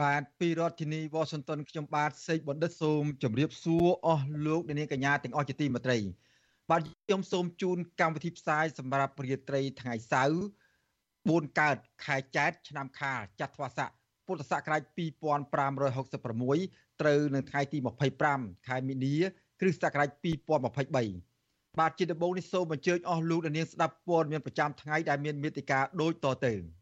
បាទពីរដ្ឋធានី Washington ខ្ញុំបាទសេកបណ្ឌិតសូមជម្រាបសួរអស់លោកអ្នកនាងកញ្ញាទាំងអស់ជាទីមេត្រី បាទខ្ញុំសូមជូនកម្មវិធីផ្សាយសម្រាប់រាត្រីថ្ងៃសៅរ៍4កើតខែចែកឆ្នាំខាលចត្វាស័កពុទ្ធសករាជ2566ត្រូវនៅថ្ងៃទី25ខែមីនាគ្រិស្តសករាជ2023បាទជាដំបូងនេះសូមអញ្ជើញអស់លោកអ្នកនាងស្ដាប់ព័ត៌មានប្រចាំថ្ងៃដែលមានមេតិការដូចតទៅ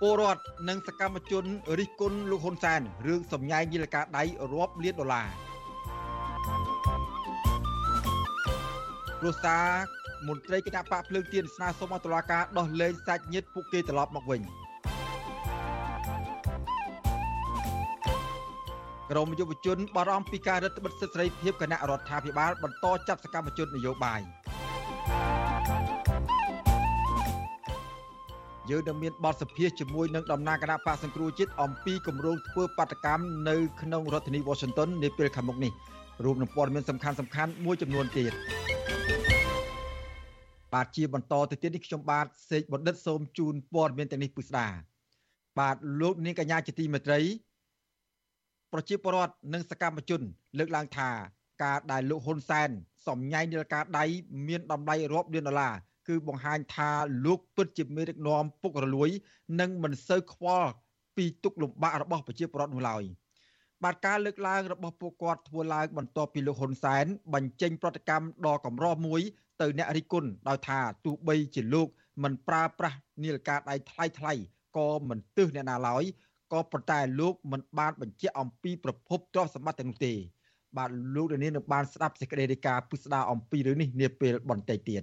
ពលរដ្ឋនិងសកម្មជនរិះគន់លោកហ៊ុនសែនរឿងសម្ញែងយីលការដៃរាប់លានដុល្លារព្រោះសារមន្ត្រីគណៈបកភ្លើងទៀនស្នើសុំឲ្យតុលាការដោះលែងសាច់ញាតិពួកគេត្រឡប់មកវិញក្រមយុវជនបារម្ភពីការរឹតបន្តឹងសិទ្ធិសេរីភាពគណៈរដ្ឋាភិបាលបន្តចាប់សកម្មជននយោបាយ យើងនឹងមានបទសភាជាមួយនឹងតំណាងគណៈបកសង្គ្រោះជាតិអំពីគម្រោងធ្វើបាតកម្មនៅក្នុងរដ្ឋធានី Washington នាពេលខាងមុខនេះរួមនឹងព័ត៌មានសំខាន់សំខាន់មួយចំនួនទៀតបាទជាបន្តទៅទៀតនេះខ្ញុំបាទសេកបណ្ឌិតសូមជូនព័ត៌មានទាំងនេះពិស្ដាបាទលោកនាងកញ្ញាជាទីមេត្រីប្រជាពលរដ្ឋនិងសកម្មជន លើកឡើងថាការដែលលោកហ៊ុនសែនសំញែងនាឡិកាដៃមានតម្លៃរាប់លានដុល្លារ គឺបង្ហាញថាលោកពិតជាមេដឹកនាំពុករលួយ និងមិនសូវខ្វល់ពីទុកលំបាករបស់ប្រជាពលរដ្ឋនោះឡើយបាទការលើកឡើងរបស់ពួកគាត់ធ្វើឡើងបន្ទាប់ពីលោកហ៊ុនសែនបញ្ចេញប្រតិកម្មដ៏កម្រមួយ ទៅអ្នករិះគន់ដោយថាទោះបីជាលោកមិនប្រើប្រាស់នាឡិកាដៃថ្លៃថ្លៃក៏មិនទើសអ្នកណាឡើយក៏ប៉ុន្តែលោកមិនបានបញ្ជាក់អំពីប្រភពទ្រព្យសម្បត្តិទាំងនោះទេ បាទលោកដានីនឹងបានស្ដាប់សេចក្តីរាយការណ៍ពិស្ដារអំពីរឿងនេះនាពេលបន្តិចទៀត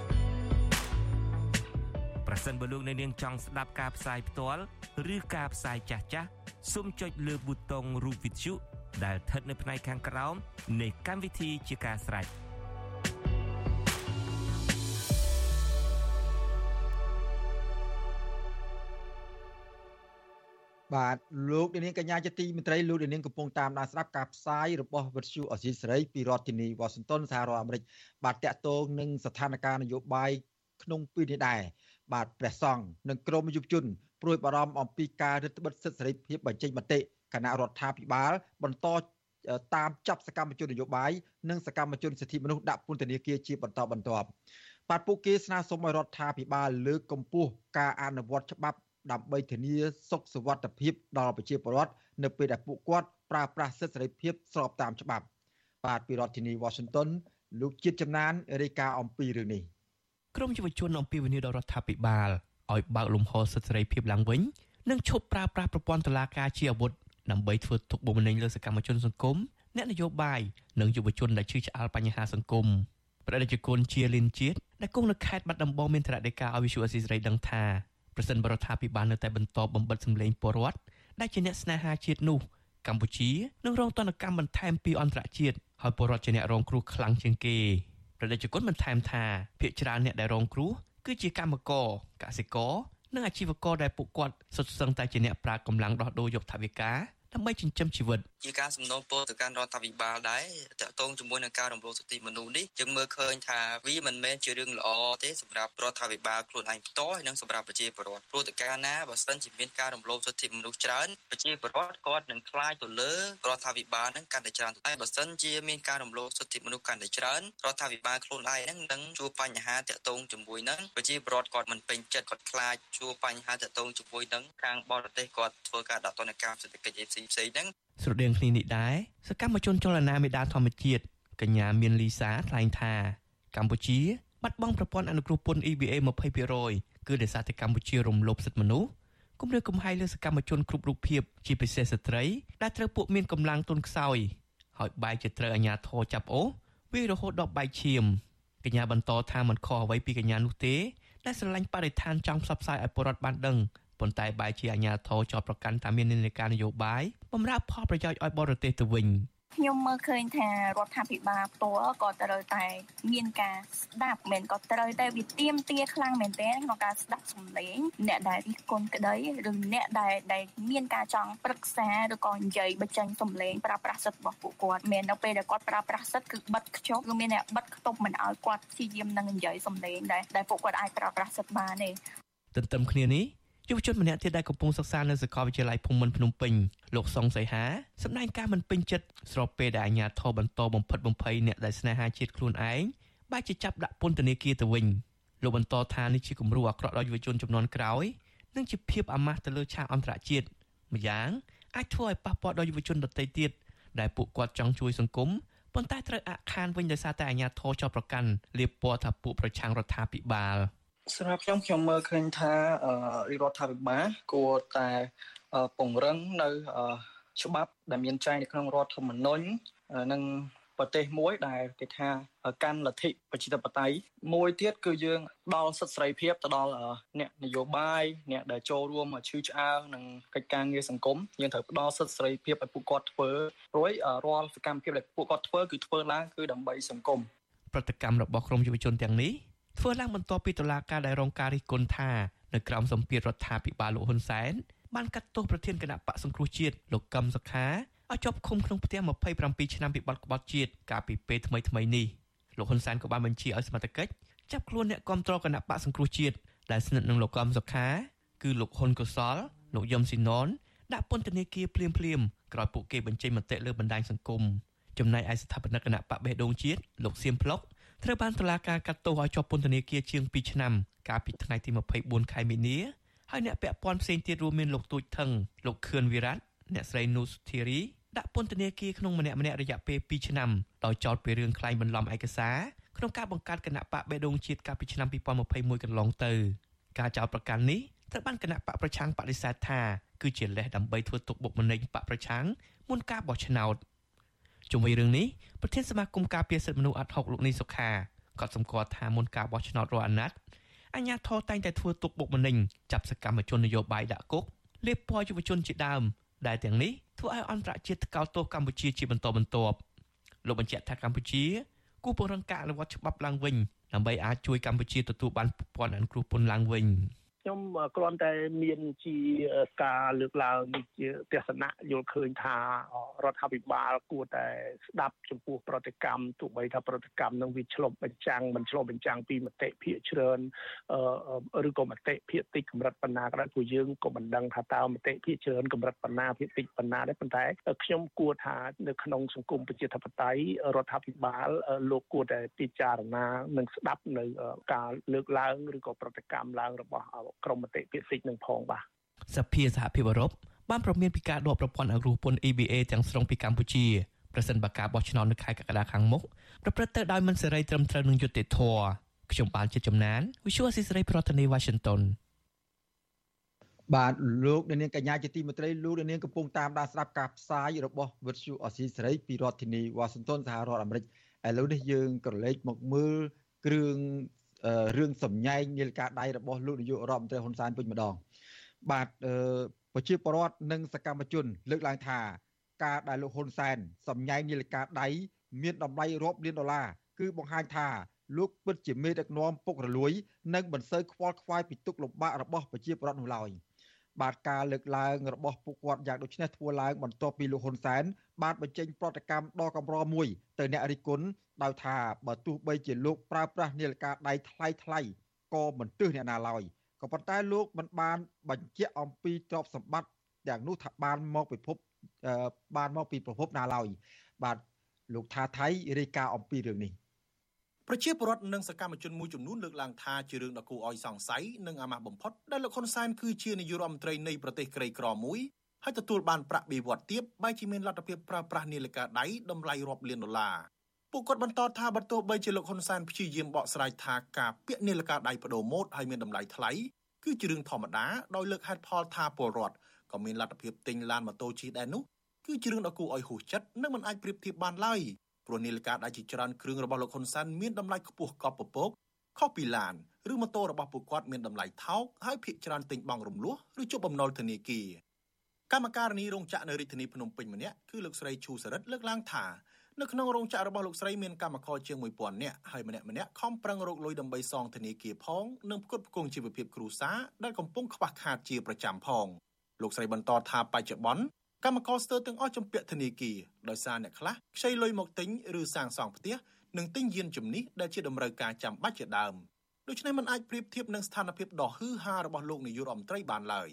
ប្រសិនបើលោកអ្នកនាងចង់ស្ដាប់ការផ្សាយផ្ទាល់ឬការផ្សាយចាស់ចាស់សូមចុចលើប៊ូតុងរូប Vithu ដែលស្ថិតនៅផ្នែកខាងក្រោមនៃកម្មវិធីជាការស្រេចបាទលោកនាងកញ្ញាជាទីមេត្រីលោកនាងកំពុងតាមដានស្ដាប់ការផ្សាយរបស់វិទ្យុអសីសេរីពីរដ្ឋធានី Washington សហរដ្ឋអាមេរិកបាទតកតងនឹងស្ថានភាពនយោបាយក្នុងពេលនេះដែរ បាទព្រះសង្ឃនិងក្រមយុវជនព្រួយបារម្ភអំពីការរឹតបន្តឹងសិទ្ធិសេរីភាពបញ្ចេញមតិគណៈរដ្ឋាភិបាលបន្តតាមចាប់សកម្មជននយោបាយនិងសកម្មជនសិទ្ធិមនុស្សដាក់ពន្ធនាគារជាបន្តបន្ទាប់បាទពួកគេស្នើសុំឲ្យរដ្ឋាភិបាលលើកកម្ពស់ការអនុវត្តច្បាប់ដើម្បីធានាសុខសុវត្ថិភាពដល់ប្រជាពលរដ្ឋនៅពេលដែលពួកគាត់ប្រើប្រាស់សិទ្ធិសេរីភាពស្របតាមច្បាប់បាទពីរដ្ឋធានី Washington លោកជាតិចំណានរាយការណ៍អំពីរឿងនេះ ក្រមយុវជនអំពីវិនិយោគរដ្ឋាភិបាលឲ្យបើកលំហសិទ្ធិសេរីភាពឡើងវិញនិងឈប់ប្រើប្រាស់ប្រព័ន្ធតុលាការជាអាវុធដើម្បីធ្វើទុកបុកម្នេញលើសកម្មជនសង្គមអ្នកនយោបាយនិងយុវជនដែលឈឺឆ្អាលបញ្ហាសង្គមប្រតិជនជាលិនជាតិដែលគង់នៅខេត្តបាត់ដំបងមានថ្នាក់ដឹកការអវិសុអសីសេរីដឹងថាប្រសិនបរដ្ឋាភិបាលនៅតែបន្តបំបិតសម្លេងពលរដ្ឋដែលជាអ្នកស្នេហាជាតិនោះកម្ពុជានឹងរងទណ្ឌកម្មបន្ថែមពីអន្តរជាតិហើយពលរដ្ឋជាអ្នករងគ្រោះខ្លាំងជាងគេ ប្រតិជនបន្ថែមថាភ្នាក់ច្រើនអ្នកដែលរងគ្រោះគឺជាកម្មករកសិករនិងអាជីវករដែលពួកគាត់សុទ្ធសឹងតែជាអ្នកប្រើកម្លាំងដោះដូរយកថវិកា ដើម្បីចិញ្ចឹមជីវិតជាការសំណូមពរទៅកាន់រដ្ឋាភិបាលដែរតកតងជាមួយនឹងការរំលោភសិទ្ធិមនុស្សនេះយើងមើលឃើញថាវាមិនមែនជារឿងល្អទេសម្រាប់រដ្ឋាភិបាលខ្លួនឯងផ្ទាល់ហើយនិងសម្រាប់ប្រជាពលរដ្ឋព្រោះតែកាលណាបើសិនជាមានការរំលោភសិទ្ធិមនុស្សច្រើនប្រជាពលរដ្ឋគាត់នឹងខ្លាចទៅលើរដ្ឋាភិបាលនឹងកាន់តែច្រើនតែបើសិនជាមានការរំលោភសិទ្ធិមនុស្សកាន់តែច្រើនរដ្ឋាភិបាលខ្លួនឯងនឹងនឹងជួបបញ្ហាតាក់ទងជាមួយនឹងប្រជាពលរដ្ឋគាត់មិនពេញចិត្តគាត់ខ្លាចជួបបញ្ហាតាក់ទងជាមួយនឹងខាងបរទេសគាត់ធ្វើការដាក់ទណ្ឌកម្មសេដ្ឋកិច្ចផ្សេងផ្សេងហ្នឹងស្រដៀងគ្នានេះដែរសកម្មជនចលនាមេដាធម្មជាតិកញ្ញាមានលីសាថ្លែងថា កម្ពុជាបាត់បង់ប្រព័ន្ធអនុគ្រោះពន្ធ EBA 20%គឺដោយសារតែកម្ពុជារំលោភសិទ្ធិមនុស្សគំរាមកំហែងលើសកម្មជនគ្រប់រូបភាពជាពិសេសស្ត្រី ដែលត្រូវពួកមានកម្លាំងទុនខ្សោយហើយបែកជាត្រូវអាជ្ញាធរចាប់អូសវារហូតដល់បែកឈាមកញ្ញាបន្តថាមិនខុសអ្វីពីកញ្ញានោះទេដែលស្រឡាញ់បរិស្ថានចង់ផ្សព្វផ្សាយឲ្យពលរដ្ឋបានដឹង ប៉ុន្តែបែរជាអាជ្ញាធរចោទប្រកាន់ថាមាននិន្នាការនយោបាយបំរើផលប្រយោជន៍ឲ្យបរទេសទៅវិញ។ខ្ញុំមើលឃើញថារដ្ឋាភិបាលផ្ទាល់ក៏ត្រូវតែមានការស្ដាប់មិនក៏ត្រូវតែវាទៀមទាខ្លាំងមែនទែនក្នុងការស្ដាប់សម្លេងអ្នកដែលរិះគន់ក្តីឬអ្នកដែលដែលមានការចង់ប្រឹក្សាឬក៏និយាយបញ្ចេញសម្លេងប្រើប្រាស់សិទ្ធិរបស់ពួកគាត់មាននៅពេលដែលគាត់ប្រើប្រាស់សិទ្ធិគឺបិទខ្ជប់គឺមានអ្នកបិទខ្ទប់មិនឲ្យគាត់ព្យាយាមនឹងនិយាយសម្លេងដែលដែលពួកគាត់អាចប្រើប្រាស់សិទ្ធិបានទេទន្ទឹមគ្នានេះ យុវជនម្នាក់ទៀតដែលកំពុងសិក្សានៅសាកលវិទ្យាល័យភូមិន្ទភ្នំពេញលោកសុងសីហាសម្ដែងការមិនពេញចិត្តស្របពេលដែលអាជ្ញាធរបន្តបំផិតបំភ័យអ្នកដែលស្នេហាជាតិខ្លួនឯងបែរជាចាប់ដាក់ពន្ធនាគារទៅវិញលោកបន្តថានេះជាគំរូអាក្រក់ដល់យុវជនចំនួនក្រោយនិងជាភាពអាម៉ាស់ទៅលើឆាកអន្តរជាតិម្យ៉ាងអាចធ្វើឲ្យប៉ះពាល់ដល់យុវជនដទៃទៀតដែលពួកគាត់ចង់ជួយសង្គមប៉ុន្តែត្រូវអាក់ខានវិញដោយសារតែអាជ្ញាធរចោទប្រកាន់លៀបពណ៌ថាពួកប្រឆាំងរដ្ឋាភិបាល។ សម្រាប់ខ្ញុំខ្ញុំមើលឃើញថារដ្ឋាភិបាលគួរតែពង្រឹងនៅច្បាប់ដែលមានចែងនៅក្នុងរដ្ឋធម្មនុញ្ញនិងប្រទេសមួយដែលគេថាកាន់លទ្ធិប្រជាធិបតេយ្យមួយទៀតគឺយើងផ្ដល់សិទ្ធិសេរីភាពទៅដល់អ្នកនយោបាយអ្នកដែលចូលរួមឈឺឆ្អើងនឹងកិច្ចការងារសង្គមយើងត្រូវផ្ដល់សិទ្ធិសេរីភាពឲ្យពួកគាត់ធ្វើរួយរាល់សកម្មភាពដែលពួកគាត់ធ្វើគឺធ្វើឡើងគឺដើម្បីសង្គមប្រតិកម្មរបស់ក្រមយុវជនទាំងនេះ ធ្វើឡើងបន្ទាប់ពីតុលាការដែលរងការរិះគន់ថានៅក្រោមសម្ពាធរដ្ឋាភិបាលលោកហ៊ុនសែនបានកាត់ទោសប្រធានគណៈបកសង្គ្រោះជាតិលោកកឹមសុខាឲ្យជាប់ឃុំក្នុងផ្ទះ27ឆ្នាំពីបទក្បត់ជាតិកាលពីពេលថ្មីថ្មីនេះលោកហ៊ុនសែនក៏បានបញ្ជាឲ្យសមត្ថកិច្ចចាប់ខ្លួនអ្នកគ្រប់គ្រងគណៈបកសង្គ្រោះជាតិដែលស្និទ្ធនឹងលោកកឹមសុខា គឺលោកហ៊ុនកុសលលោកយឹមស៊ីណនដាក់ពន្ធនាគារភ្លាមភ្លាមក្រោយពួកគេបញ្ចេញមតិលើបណ្ដាញសង្គមចំណែកឯស្ថាបនិកគណៈបកបេះដូងជាតិលោកសៀមផ្លុក ត្រូវបានតុលាការកាត់ទោសឲ្យជាប់ពន្ធនាគារជាង2ឆ្នាំកាលពីថ្ងៃទី24ខែមីនាហើយអ្នកពាក់ព័ន្ធផ្សេងទៀតរួមមានលោកទូចថងលោកខឿនវិរៈអ្នកស្រីនូសុធារីដាក់ពន្ធនាគារក្នុងម្នាក់ម្នាក់រយៈពេល2ឆ្នាំដោយចោទពីរឿងក្លែងបន្លំឯកសារក្នុងការបង្កើតគណៈបកបេដងជាតិកាលពីឆ្នាំ2021កន្លងទៅការចោទប្រកាន់នេះត្រូវបានគណៈបកប្រឆាំងបដិសេធថាគឺជាលេសដើម្បីធ្វើទុកបុកម្នេញបកប្រឆាំងមុនការបោះឆ្នោត។ ជុំវិញរឿងនេះប្រធានសមាគមការពារសិទ្ធិមនុស្សអាត់ហុកលោកនីសុខាក៏សម្គាល់ថាមុនការបោះឆ្នោតរាល់អាណត្តិអញ្ញាធរតែងតែធ្វើទុកបុកម្នេញចាប់សកម្មជននយោបាយដាក់គុកលេបពណ៌យុវជនជាដើមដែលទាំងនេះធ្វើឲ្យអន្តរជាតិថ្កោលទោសកម្ពុជាជាបន្តបន្ទាប់លោកបញ្ជាក់ថាកម្ពុជាគូពង្រឹងការអនុវត្តច្បាប់ឡើងវិញដើម្បីអាចជួយកម្ពុជាទទួលបានប្រព័ន្ធអនុគ្រោះពន្ធឡើងវិញ។ ខ្ញុំគ្រាន់តែមានជាការលើកឡើងជាទស្សនៈយល់ឃើញថារដ្ឋាភិបាលគួរតែស្ដាប់ចំពោះប្រតិកម្មទោះបីថាប្រតិកម្មនឹងវាឆ្លុះបញ្ចាំងមិនឆ្លុះបញ្ចាំងពីមតិភាគច្រើនឬក៏មតិភាគតិចកម្រិតបណ្ណាក៏ដោយព្រោះយើងក៏មិនដឹងថាតើមតិភាគច្រើនកម្រិតបណ្ណាភាគតិចបណ្ណាដែរប៉ុន្តែខ្ញុំគួរថានៅក្នុងសង្គមប្រជាធិបតេយ្យរដ្ឋាភិបាលលោកគួរតែពិចារណានិងស្ដាប់នៅការលើកឡើងឬក៏ប្រតិកម្មឡើងរបស់ក្រមមតិពាក្យសិទ្ធិនឹងផងបាទសភាសហភាពអឺរ៉ុបបានប្រមានពីការដកប្រព័ន្ធអង្គ្រោះពន្ធ EBA ទាំងស្រុងពីកម្ពុជាប្រសិនបើការបោះឆ្នោតនៅខែកក្កដាខាងមុខប្រព្រឹត្តទៅដោយមិនសេរីត្រឹមត្រូវនឹងយុត្តិធម៌ខ្ញុំបានជាចំណាន Visual ស៊ីសេរីប្រធានាទី Washington បាទលោកនាងកញ្ញាជាទីមេត្រីលោកនាងកំពុងតាមដានស្ដាប់ការផ្សាយរបស់វិទ្យុអស៊ីសេរីពីរដ្ឋធានី Washington សហរដ្ឋអាមេរិកឥឡូវនេះយើងក៏លេចមកមើលគ្រឿង រឿងសម្ញែងនាឡិកាដៃរបស់លោកនាយករដ្ឋមន្ត្រីហ៊ុនសែនវិញម្ដងបាទប្រជាពលរដ្ឋនិងសកម្មជន លើកឡើងថា ការដែលលោកហ៊ុនសែនសម្ញែងនាឡិកាដៃមានតម្លៃរាប់លានដុល្លារគឺបង្ហាញថាលោកពិតជាមេដឹកនាំពុករលួយ និងមិនសូវខ្វល់ខ្វាយពីទុកលំបាករបស់ប្រជាពលរដ្ឋនោះឡើយ បាទការលើកឡើងរបស់ពួកគាត់យ៉ាងដូចនេះធ្វើឡើងបន្ទាប់ពីលោកហ៊ុនសែនបានបញ្ចេញប្រតិកម្មដ៏កម្រមួយទៅអ្នករិះគន់ដោយថាបើទោះបីជាលោកប្រើប្រាស់នាឡិកាដៃថ្លៃថ្លៃក៏មិនទើសអ្នកណាឡើយក៏ប៉ុន្តែលោកមិនបានបញ្ជាក់អំពីទ្រព្យសម្បត្តិទាំងនោះថាបានមកពិភពបានមកពីប្រភពណាឡើយបាទលោកថាថៃរាយការណ៍អំពីរឿងនេះ ប្រជាពលរដ្ឋនិងសកម្មជនមួយចំនួនលើកឡើងថាជារឿងដ៏គួរឲ្យសង្ស័យនិងអាម៉ាស់បំផុតដែលលោកហ៊ុនសែនគឺជានាយករដ្ឋមន្ត្រីនៃប្រទេសក្រីក្រមួយហើយទទួលបានប្រាក់បៀវត្សទាបបែរជាមានលទ្ធភាពប្រើប្រាស់នាឡិកាដៃតម្លៃរាប់លានដុល្លារពួកគាត់បន្តថាបើទោះបីជាលោកហ៊ុនសែនព្យាយាមបកស្រាយថាការពាក់នាឡិកាដៃបដូរម៉ូតហើយមានតម្លៃថ្លៃគឺជារឿងធម្មតាដោយលើកហេតុផលថាពលរដ្ឋក៏មានលទ្ធភាពទិញឡានម៉ូតូជិះដែរនោះគឺជារឿងដ៏គួរឲ្យហួសចិត្តនិងមិនអាចប្រៀបធៀបបានឡើយ ព្រោះនាឡិកាដៃជាច្រើនគ្រឿងរបស់លោកហ៊ុនសែនមានតម្លៃខ្ពស់កប់ពពកខុសពីឡានឬម៉ូតូរបស់ពួកគាត់មានតម្លៃថោកហើយភាគច្រើនទិញបង់រំលោះឬជប់បំណុលធនាគារកម្មការនីរោងចក្រនៅរាជធានីភ្នំពេញម្នាក់គឺលោកស្រីឈូសរិទ្ធលើកឡើងថានៅក្នុងរោងចក្ររបស់លោកស្រីមានកម្មករជាង1000នាក់ហើយម្នាក់ម្នាក់ខំប្រឹងរកលុយដើម្បីសងធនាគារផងនិងផ្គត់ផ្គង់ជីវភាពគ្រួសារដែលកំពុងខ្វះខាតជាប្រចាំផងលោកស្រីបន្តថាបច្ចុប្បន្ន កម្មករស្ទើរទាំងអស់ជំពាក់ធនាគារដោយសារអ្នកខ្លះខ្ចីលុយមកទិញឬសាងសង់ផ្ទះនិងទិញយានជំនិះដែលជាតម្រូវការចាំបាច់ជាដើមដូច្នេះมันអាចប្រៀបធៀបនឹងស្ថានភាពដ៏ហឺហារបស់លោកនាយករដ្ឋមន្ត្រីបានឡើយ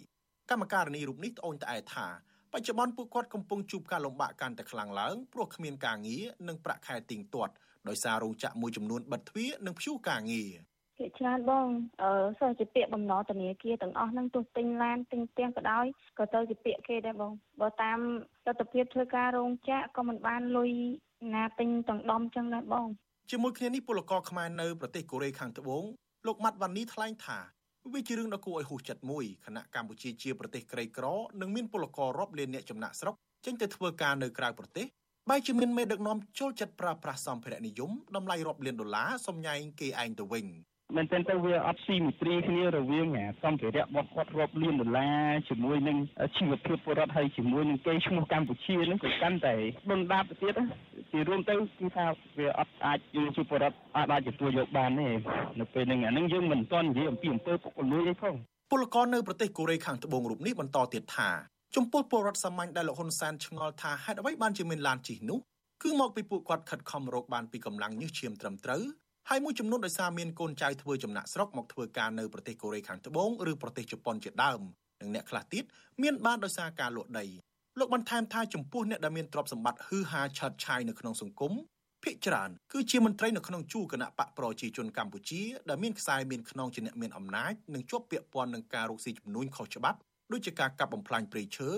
កម្មការនីរូបនេះត្អូញត្អែថាបច្ចុប្បន្នពួកគាត់កំពុងជួបការលំបាកកាន់តែខ្លាំងឡើងព្រោះគ្មានការងារនិងប្រាក់ខែទៀងទាត់ដោយសាររោងចក្រមួយចំនួនបិទទ្វារនិងព្យួរការងារ ភាគច្រើនបងអឺសោះជាពាក្យបំណុលធនាគារទាំងអស់ហ្នឹងទោះទិញឡានទិញផ្ទះក៏ដោយក៏ទៅជាពាក្យគេដែរបងបើតាមលទ្ធភាពធ្វើការរោងចក្រក៏មិនបានលុយណាទិញទាំងដំចឹងដែរបងជាមួយគ្នានេះពលករខ្មែរនៅប្រទេសកូរ៉េខាងត្បូងលោកម៉ាត់វ៉ានីថ្លែងថាវាជារឿងដ៏គួរឲ្យហួសចិត្តមួយខណៈកម្ពុជាជាប្រទេសក្រីក្រនិងមានពលកររាប់លានអ្នកចំណាក់ស្រុកចេញទៅធ្វើការនៅក្រៅប្រទេសបែរជាមានមេដឹកនាំចូលចិត្តប្រើប្រាស់សម្ភារៈនិយមតម្លៃរាប់លានដុល្លារសំញែងគេឯងទៅវិញ មែនទែនទៅវាអត់ស៊ីមីត្រីគ្នារវាងសម្ភារៈរបស់គាត់រាប់លានដុល្លារជាមួយនឹងជីវភាពពលរដ្ឋហើយជាមួយនឹងគេឈ្មោះកម្ពុជានឹងក៏កាន់តែដុនដាបទៅទៀតជារួមទៅគឺថាវាអត់អាចយើងជាពលរដ្ឋអាចអាចទទួលយកបានទេនៅពេលហ្នឹងអាហ្នឹងយើងមិនទាន់និយាយអំពីអំពើពុករលួយទេផងពលករនៅប្រទេសកូរ៉េខាងត្បូងរូបនេះបន្តទៀតថាចំពោះពលរដ្ឋសាមញ្ញដែលលោកហ៊ុនសែនឆ្ងល់ថាហេតុអ្វីបានជាមានឡានជិះនោះគឺមកពីពួកគាត់ខិតខំរកបានពីកម្លាំងញើសឈាមត្រឹមត្រូវ ហើយមួយចំនួនដោយសារមានកូនចៅធ្វើចំណាក់ស្រុកមកធ្វើការនៅប្រទេសកូរ៉េខាងត្បូងឬប្រទេសជប៉ុនជាដើមនិងអ្នកខ្លះទៀតមានបានដោយសារការលក់ដីលោកបន្ថែមថាចំពោះអ្នកដែលមានទ្រព្យសម្បត្តិហឺហាឆើតឆាយនៅក្នុងសង្គមភាគច្រើនគឺជាមន្ត្រីនៅក្នុងជួរគណៈបកប្រជាជនកម្ពុជាដែលមានខ្សែមានខ្នងជាអ្នកមានអំណាចនិងជាប់ពាក់ព័ន្ធនឹងការរកស៊ីចំនួនខុសច្បាប់ដូចជាការកាប់បំផ្លាញព្រៃឈើ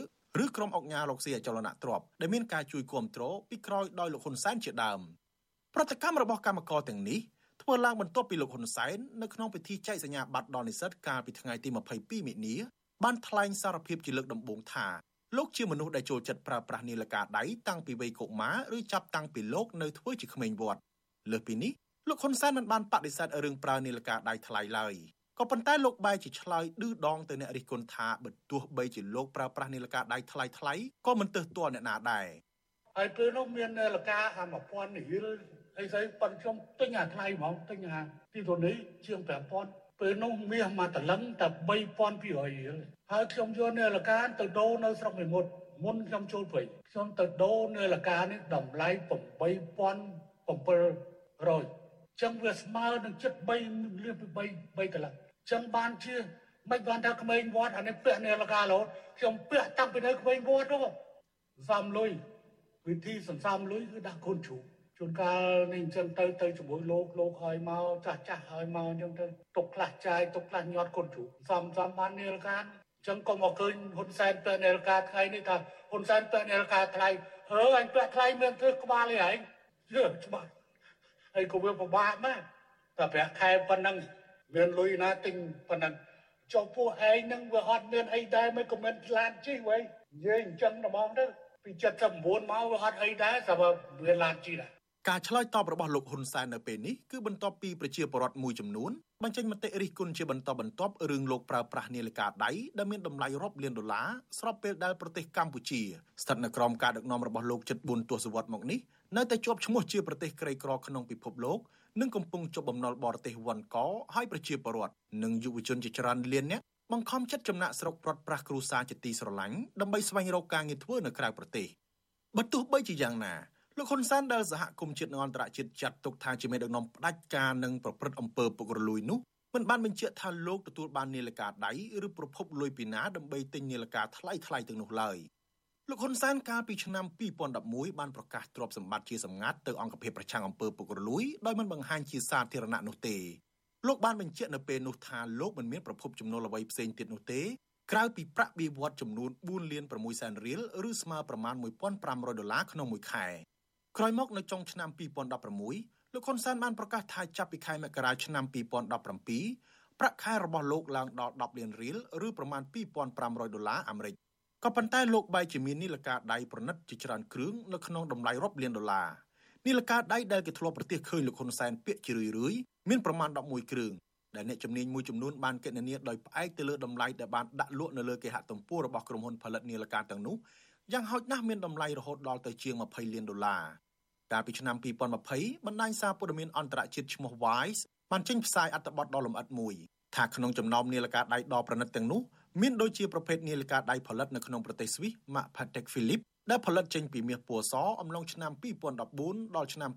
ឬក្រុមអង្គការរកស៊ីអចលនទ្រព្យដែលមានការជួយគ្រប់គ្រងពីក្រោយដោយលោកហ៊ុនសែនជាដើមប្រតិកម្មរបស់កម្មករទាំងនេះ ធ្វើឡើងបន្ទាប់ពីលោកហ៊ុនសែននៅក្នុងពិធីចែកសញ្ញាបត្រដល់និស្សិតកាលពីថ្ងៃទី22មិនិនាបានថ្លែងសារភាពជាលើកដំបូងថាលោកជាមនុស្សដែលចូលចិត្តប្រើប្រាស់នាឡិកាដៃតាំងពីវ័យកុមារឬចាប់តាំងពីលោកនៅធ្វើជាក្មេងវត្តលើសពីនេះលោកហ៊ុនសែនមិនបានបដិសេធរឿងប្រើនាឡិកាដៃថ្លៃឡើយក៏ប៉ុន្តែលោកបែរជាឆ្លើយឌឺដងទៅអ្នករិះគន់ថាបើទោះបីជាលោកប្រើប្រាស់នាឡិកាដៃថ្លៃថ្លៃក៏មិនទើសទាល់អ្នកណាដែរហើយពេលនោះមាននាឡិកាអា1000រៀល អីស្អីប៉ុនខ្ញុំទិញអាថ្លៃហ្មងទិញអាទីធនីជាង5000ពេលនោះមាសមកតលឹងតែ3200រៀលហើយខ្ញុំយកនាឡិកាទៅដូរនៅស្រុកមេមត់មុនខ្ញុំចូលព្រៃខ្ញុំទៅដូរនាឡិកានេះតម្លៃ8700ចឹងវាស្មើនឹងចិត្ត3លានពី3 3កន្លះចឹងបានជាមិនបានថាក្មេងវត្តអានេះពាក់នាឡិការហូតខ្ញុំពាក់តាំងពីនៅក្មេងវត្តនោះសំលុយវិធីសន្សំលុយគឺដាក់កូនជ្រូក ជួនកាលនេះអញ្ចឹងទៅទៅជាមួយលោកលោកឲ្យមកចាស់ចាស់ឲ្យមកអញ្ចឹងទៅទុកខ្លះចាយទុកខ្លះញាត់កូនជ្រូកសំសំបាននាឡិកាអញ្ចឹងក៏មកឃើញហ៊ុនសែនពាក់នាឡិកាថ្ងៃនេះថាហ៊ុនសែនពាក់នាឡិកាថ្លៃអឺអញពាក់ថ្លៃមានធ្វើក្បាលឯងយឺច្បាស់ហើយក៏វាពិបាកណាស់តែប្រាក់ខែប៉ុណ្ណឹងមានលុយណាទិញប៉ុណ្ណឹងចុះពួកឯងនឹងវាអត់មានអីដែរមិនក៏មិនឡានជិះវ៉ៃនិយាយអញ្ចឹងហ្មងទៅពី79មកវាអត់អីដែរតែវាឡានជិះដែរ ការឆ្លើយតបរបស់លោកហ៊ុនសែននៅពេលនេះគឺបន្ទាប់ពីប្រជាពលរដ្ឋមួយចំនួនបញ្ចេញមតិរិះគន់ជាបន្តបន្ទាប់រឿងលោកប្រើប្រាស់នាឡិកាដៃដែលមានតម្លៃរាប់លានដុល្លារស្របពេលដែលប្រទេសកម្ពុជាស្ថិតនៅក្រោមការដឹកនាំរបស់លោកជិត4ទសវត្សរ៍មកនេះនៅតែជាប់ឈ្មោះជាប្រទេសក្រីក្រក្នុងពិភពលោកនិងកំពុងជាប់បំណុលបរទេសវ៉ាន់កហើយប្រជាពលរដ្ឋនិងយុវជនជាច្រើនលាននាក់បង្ខំចិត្តចំណាក់ស្រុកប្រត់ប្រាស់គ្រួសារជាទីស្រឡាញ់ដើម្បីស្វែងរកការងារធ្វើនៅក្រៅប្រទេសបើទោះបីជាយ៉ាងណា លោកហ៊ុនសែនដែលសហគមន៍ជាតិនិងអន្តរជាតិចាត់ទុកថាជាមេដឹកនាំផ្ដាច់ការនិងប្រព្រឹត្តអំពើពុករលួយនោះមិនបានបញ្ជាក់ថាលោកទទួលបាននាឡិកាដៃឬប្រភពលុយពីណាដើម្បីទិញនាឡិកាថ្លៃថ្លៃទាំងនោះឡើយលោកហ៊ុនសែនកាលពីឆ្នាំ2011បានប្រកាសទ្រព្យសម្បត្តិជាសម្ងាត់ទៅអង្គភាពប្រឆាំងអំពើពុករលួយដោយមិនបង្ហាញជាសាធារណៈនោះទេលោកបានបញ្ជាក់នៅពេលនោះថាលោកមិនមានប្រភពចំណូលអ្វីផ្សេងទៀតនោះទេក្រៅពីប្រាក់បៀវត្សចំនួន4លាន6សែនរៀលឬស្មើប្រមាណ1500ដុល្លារក្នុងមួយខែ ក្រោយមកនៅចុងឆ្នាំ2016លោកហ៊ុនសែនបានប្រកាសថាចាប់ពីខែមករាឆ្នាំ2017ប្រាក់ខែរបស់លោកឡើងដល់10លានរៀលឬប្រមាណ2500ដុល្លារអាមេរិកក៏ប៉ុន្តែលោកបែរជាមាននីលការដៃប្រណិតជាច្រើនគ្រឿងនៅក្នុងតម្លៃរាប់លានដុល្លារនីលការដៃដែលគេធ្លាប់ប្រទះឃើញលោកហ៊ុនសែនពាក់ជារឿយៗមានប្រមាណ11គ្រឿងដែលអ្នកជំនាញមួយចំនួនបានគណនាដោយផ្អែកទៅលើតម្លៃដែលបានដាក់លក់នៅលើគេហទំព័ររបស់ក្រុមហ៊ុនផលិតនីលការទាំងនោះ យ៉ាងហោចណាស់មានតម្លៃរហូតដល់ទៅជាង20លានដុល្លារកាលពីឆ្នាំ2020បណ្ដាញសារព័ត៌មានអន្តរជាតិឈ្មោះ Vice បានចេញផ្សាយអត្ថបទដ៏លម្អិតមួយថាក្នុងចំណោមនាឡិកាដៃដ៏ប្រណិតទាំងនោះមានដូចជាប្រភេទនាឡិកាដៃផលិតនៅក្នុងប្រទេសស្វីស Mac Patek Philippe ដែលផលិតចេញពីមាសពណ៌សអំឡុងឆ្នាំ2014ដល់ឆ្នាំ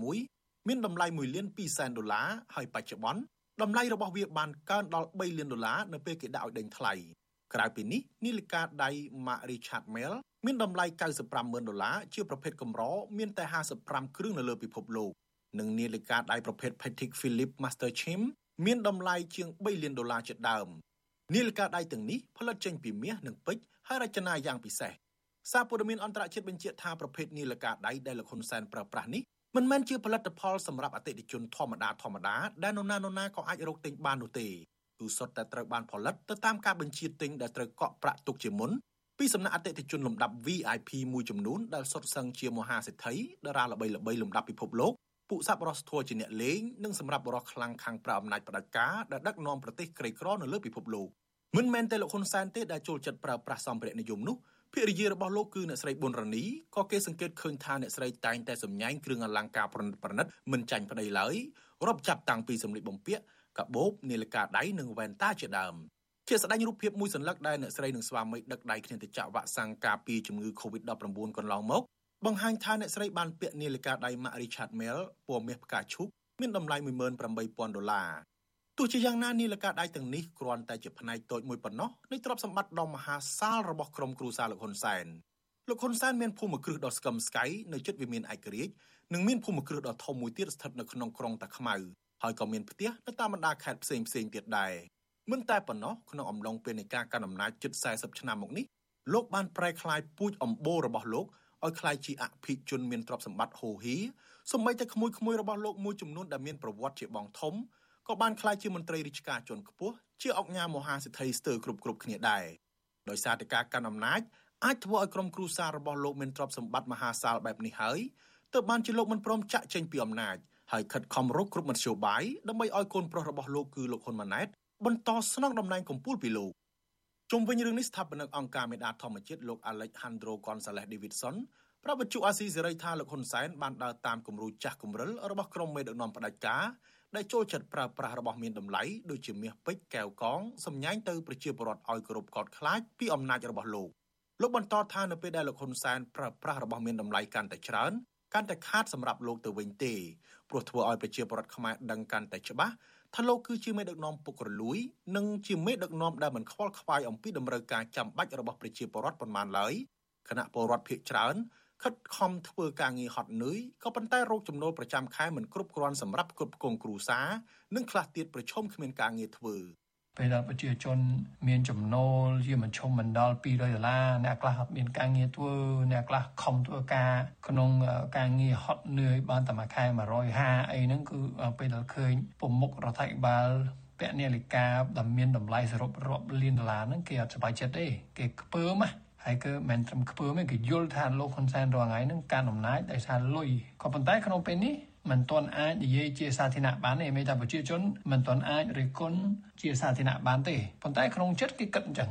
2016មានតម្លៃ1លាន2សែនដុល្លារហើយបច្ចុប្បន្នតម្លៃរបស់វាបានកើនដល់3លានដុល្លារនៅពេលគេដាក់ឲ្យដេញថ្លៃ ក្រៅពីនេះនីលីកាដៃ Mac Richard Mille មានតម្លៃ950,000ដុល្លារជាប្រភេទកម្រមានតែ55គ្រឿងនៅលើពិភពលោកនិងនាឡិកាដៃប្រភេទ Patek Philippe Master Chim មានតម្លៃជាង3លានដុល្លារជាដើមនាឡិកាដៃទាំងនេះផលិតចេញពីមាសនិងពេជ្រហើយរចនាយ៉ាងពិសេសសារព័ត៌មានអន្តរជាតិបញ្ជាក់ថាប្រភេទនាឡិកាដៃដែលលោកហ៊ុនសែនប្រើប្រាស់នេះមិនមែនជាផលិតផលសម្រាប់អតិថិជនធម្មតាធម្មតាដែលនរណានរណាក៏អាចរកទិញបាននោះទេ គឺសុទ្ធតែត្រូវបានផលិតទៅតាមការបញ្ជាទិញដែលត្រូវកក់ប្រាក់ទុកជាមុនពីសំណាក់អតិថិជនលំដាប់ VIP មួយចំនួនដែលសុទ្ធសឹងជាមហាសេដ្ឋីតារាល្បីៗលំដាប់ពិភពលោកពួកសัพបរសធัวជាអ្នកលេងនិងសម្រាប់បរិសខ្លាំងខាងប្រអំណាចផ្ដាច់ការដែលដឹកនាំប្រទេសក្រីក្រនៅលើពិភពលោកមិនមែនតែលោកហ៊ុនសែនទេដែលចូលចិត្តប្រើប្រាស់សម្ភារៈនិយមនោះភរិយារបស់លោកគឺអ្នកស្រីប៊ុនរ៉ានីក៏គេសង្កេតឃើញថាអ្នកស្រីតែងតែសម្ញែងគ្រឿងអលង្ការប្រណិតប្រណិតមិនចាញ់ប្តីឡើយរាប់ចាប់តាំងពីសម្លៀកបំពាក់ កាបូបនាឡិកាដៃនិងវ៉ែនតាជាដើមជាស្ដែងរូបភាពមួយសន្លឹកដែលអ្នកស្រីនិងស្វាមីដឹកដៃគ្នាទៅចាក់វ៉ាក់សាំងការពារជំងឺ Covid-19 កន្លងមកបង្ហាញថាអ្នកស្រីបានពាក់នាឡិកាដៃ Mac Richard Mille ពណ៌មាសផ្កាឈូកមានតម្លៃ18000ដុល្លារទោះជាយ៉ាងណានាឡិកាដៃទាំងនេះគ្រាន់តែជាផ្នែកតូចមួយប៉ុណ្ណោះនៃទ្រព្យសម្បត្តិដ៏មហាសាលរបស់ក្រុមគ្រួសារលោកហ៊ុនសែនលោកហ៊ុនសែនមានភូមិគ្រឹះដ៏ស្កឹមស្កៃនៅជិតវិមានឯករាជ្យនិងមានភូមិគ្រឹះដ៏ធំមួយទៀតស្ថិតនៅក្នុងក្រុងតាខ្មៅ ហើយក៏មានផ្ទះនៅតាមបណ្ដាខេត្តផ្សេងផ្សេងទៀតដែរមិនតែប៉ុណ្ណោះក្នុងអំឡុងពេលនៃការកាន់អំណាចជិត40ឆ្នាំមកនេះលោកបានប្រែក្លាយពូជអំបូររបស់លោកឲ្យក្លាយជាអភិជនមានទ្រព្យសម្បត្តិហូរហៀរសម្បីតែក្មួយក្មួយរបស់លោកមួយចំនួនដែលមានប្រវត្តិជាបងធំក៏បានក្លាយជាមន្ត្រីរាជការជាន់ខ្ពស់ជាអង្គការមហាសិទ្ធិស្ទើរគ្រប់គ្រប់គ្នាដែរដោយសារតែការកាន់អំណាចអាចធ្វើឲ្យក្រុមគ្រួសាររបស់លោកមានទ្រព្យសម្បត្តិមហាសាលបែបនេះហើយទើបបានជាលោកមិនព្រមចាក់ចេញពីអំណាច ហើយខិតខំរកគ្រប់មធ្យោបាយដើម្បីឲ្យកូនប្រុសរបស់លោកគឺលោកហ៊ុនម៉ាណែតបន្តស្នងតំណែងកម្ពុជាពីលោកជុំវិញរឿងនេះស្ថាបនិកអង្គការមេដាធម្មជាតិលោក Alejandro Gonzalez Davidson ប្រាប់វិទ្យុអាស៊ីសេរីថាលោកហ៊ុនសែនបានដើរតាមគំរូចាស់គំរិលរបស់ក្រុមមេដឹកនាំផ្ដាច់ការដែលចូលចិត្តប្រើប្រាស់របស់មានតម្លៃដូចជាមាសពេជ្រកែវកងសម្ញែងទៅប្រជាពលរដ្ឋឲ្យគោរពកោតខ្លាចពីអំណាចរបស់លោកលោកបន្តថានៅពេលដែលលោកហ៊ុនសែនប្រើប្រាស់របស់មានតម្លៃកាន់តែច្រើន កាន់តែខាតសម្រាប់លោកទៅវិញទេព្រោះធ្វើឲ្យប្រជាពលរដ្ឋខ្មែរដឹងកាន់តែច្បាស់ថាលោកគឺជាមេដឹកនាំពុករលួយនិងជាមេដឹកនាំដែលមិនខ្វល់ខ្វាយអំពីតម្រូវការចាំបាច់របស់ប្រជាពលរដ្ឋប៉ុន្មានឡើយគណៈពលរដ្ឋភាគច្រើនខិតខំធ្វើការងារហត់នឿយក៏ប៉ុន្តែរោគចំណូលប្រចាំខែមិនគ្រប់គ្រាន់សម្រាប់គ្រប់គ្រងគ្រួសារនិងខ្លះទៀតប្រឈមគ្មានការងារធ្វើ ពេលដែលប្រជាជនមានចំណូលជាមិនឈុំមិនដល់200ដុល្លារអ្នកខ្លះអត់មានការងារធ្វើអ្នកខ្លះខំធ្វើការក្នុងការងារហត់នឿយបានតែមួយខែ150អីហ្នឹងគឺពេលដែលឃើញប្រមុខរដ្ឋាភិបាលពាក់នាឡិកាដែលមានតម្លៃសរុបរាប់លានដុល្លារហ្នឹងគេអត់សប្បាយចិត្តទេគេខ្ពើមណាហើយគឺមិនត្រឹមខ្ពើមទេគេយល់ថាលោកហ៊ុនសែនរាល់ថ្ងៃហ្នឹងកាន់អំណាចដោយសារលុយក៏ប៉ុន្តែក្នុងពេលនេះ មិនទាន់អាចនិយាយជាសាធារណៈបានទេមានតែប្រជាជនមិនទាន់អាចរិះគន់ជាសាធារណៈបានទេប៉ុន្តែក្នុងចិត្តគេគិតអញ្ចឹង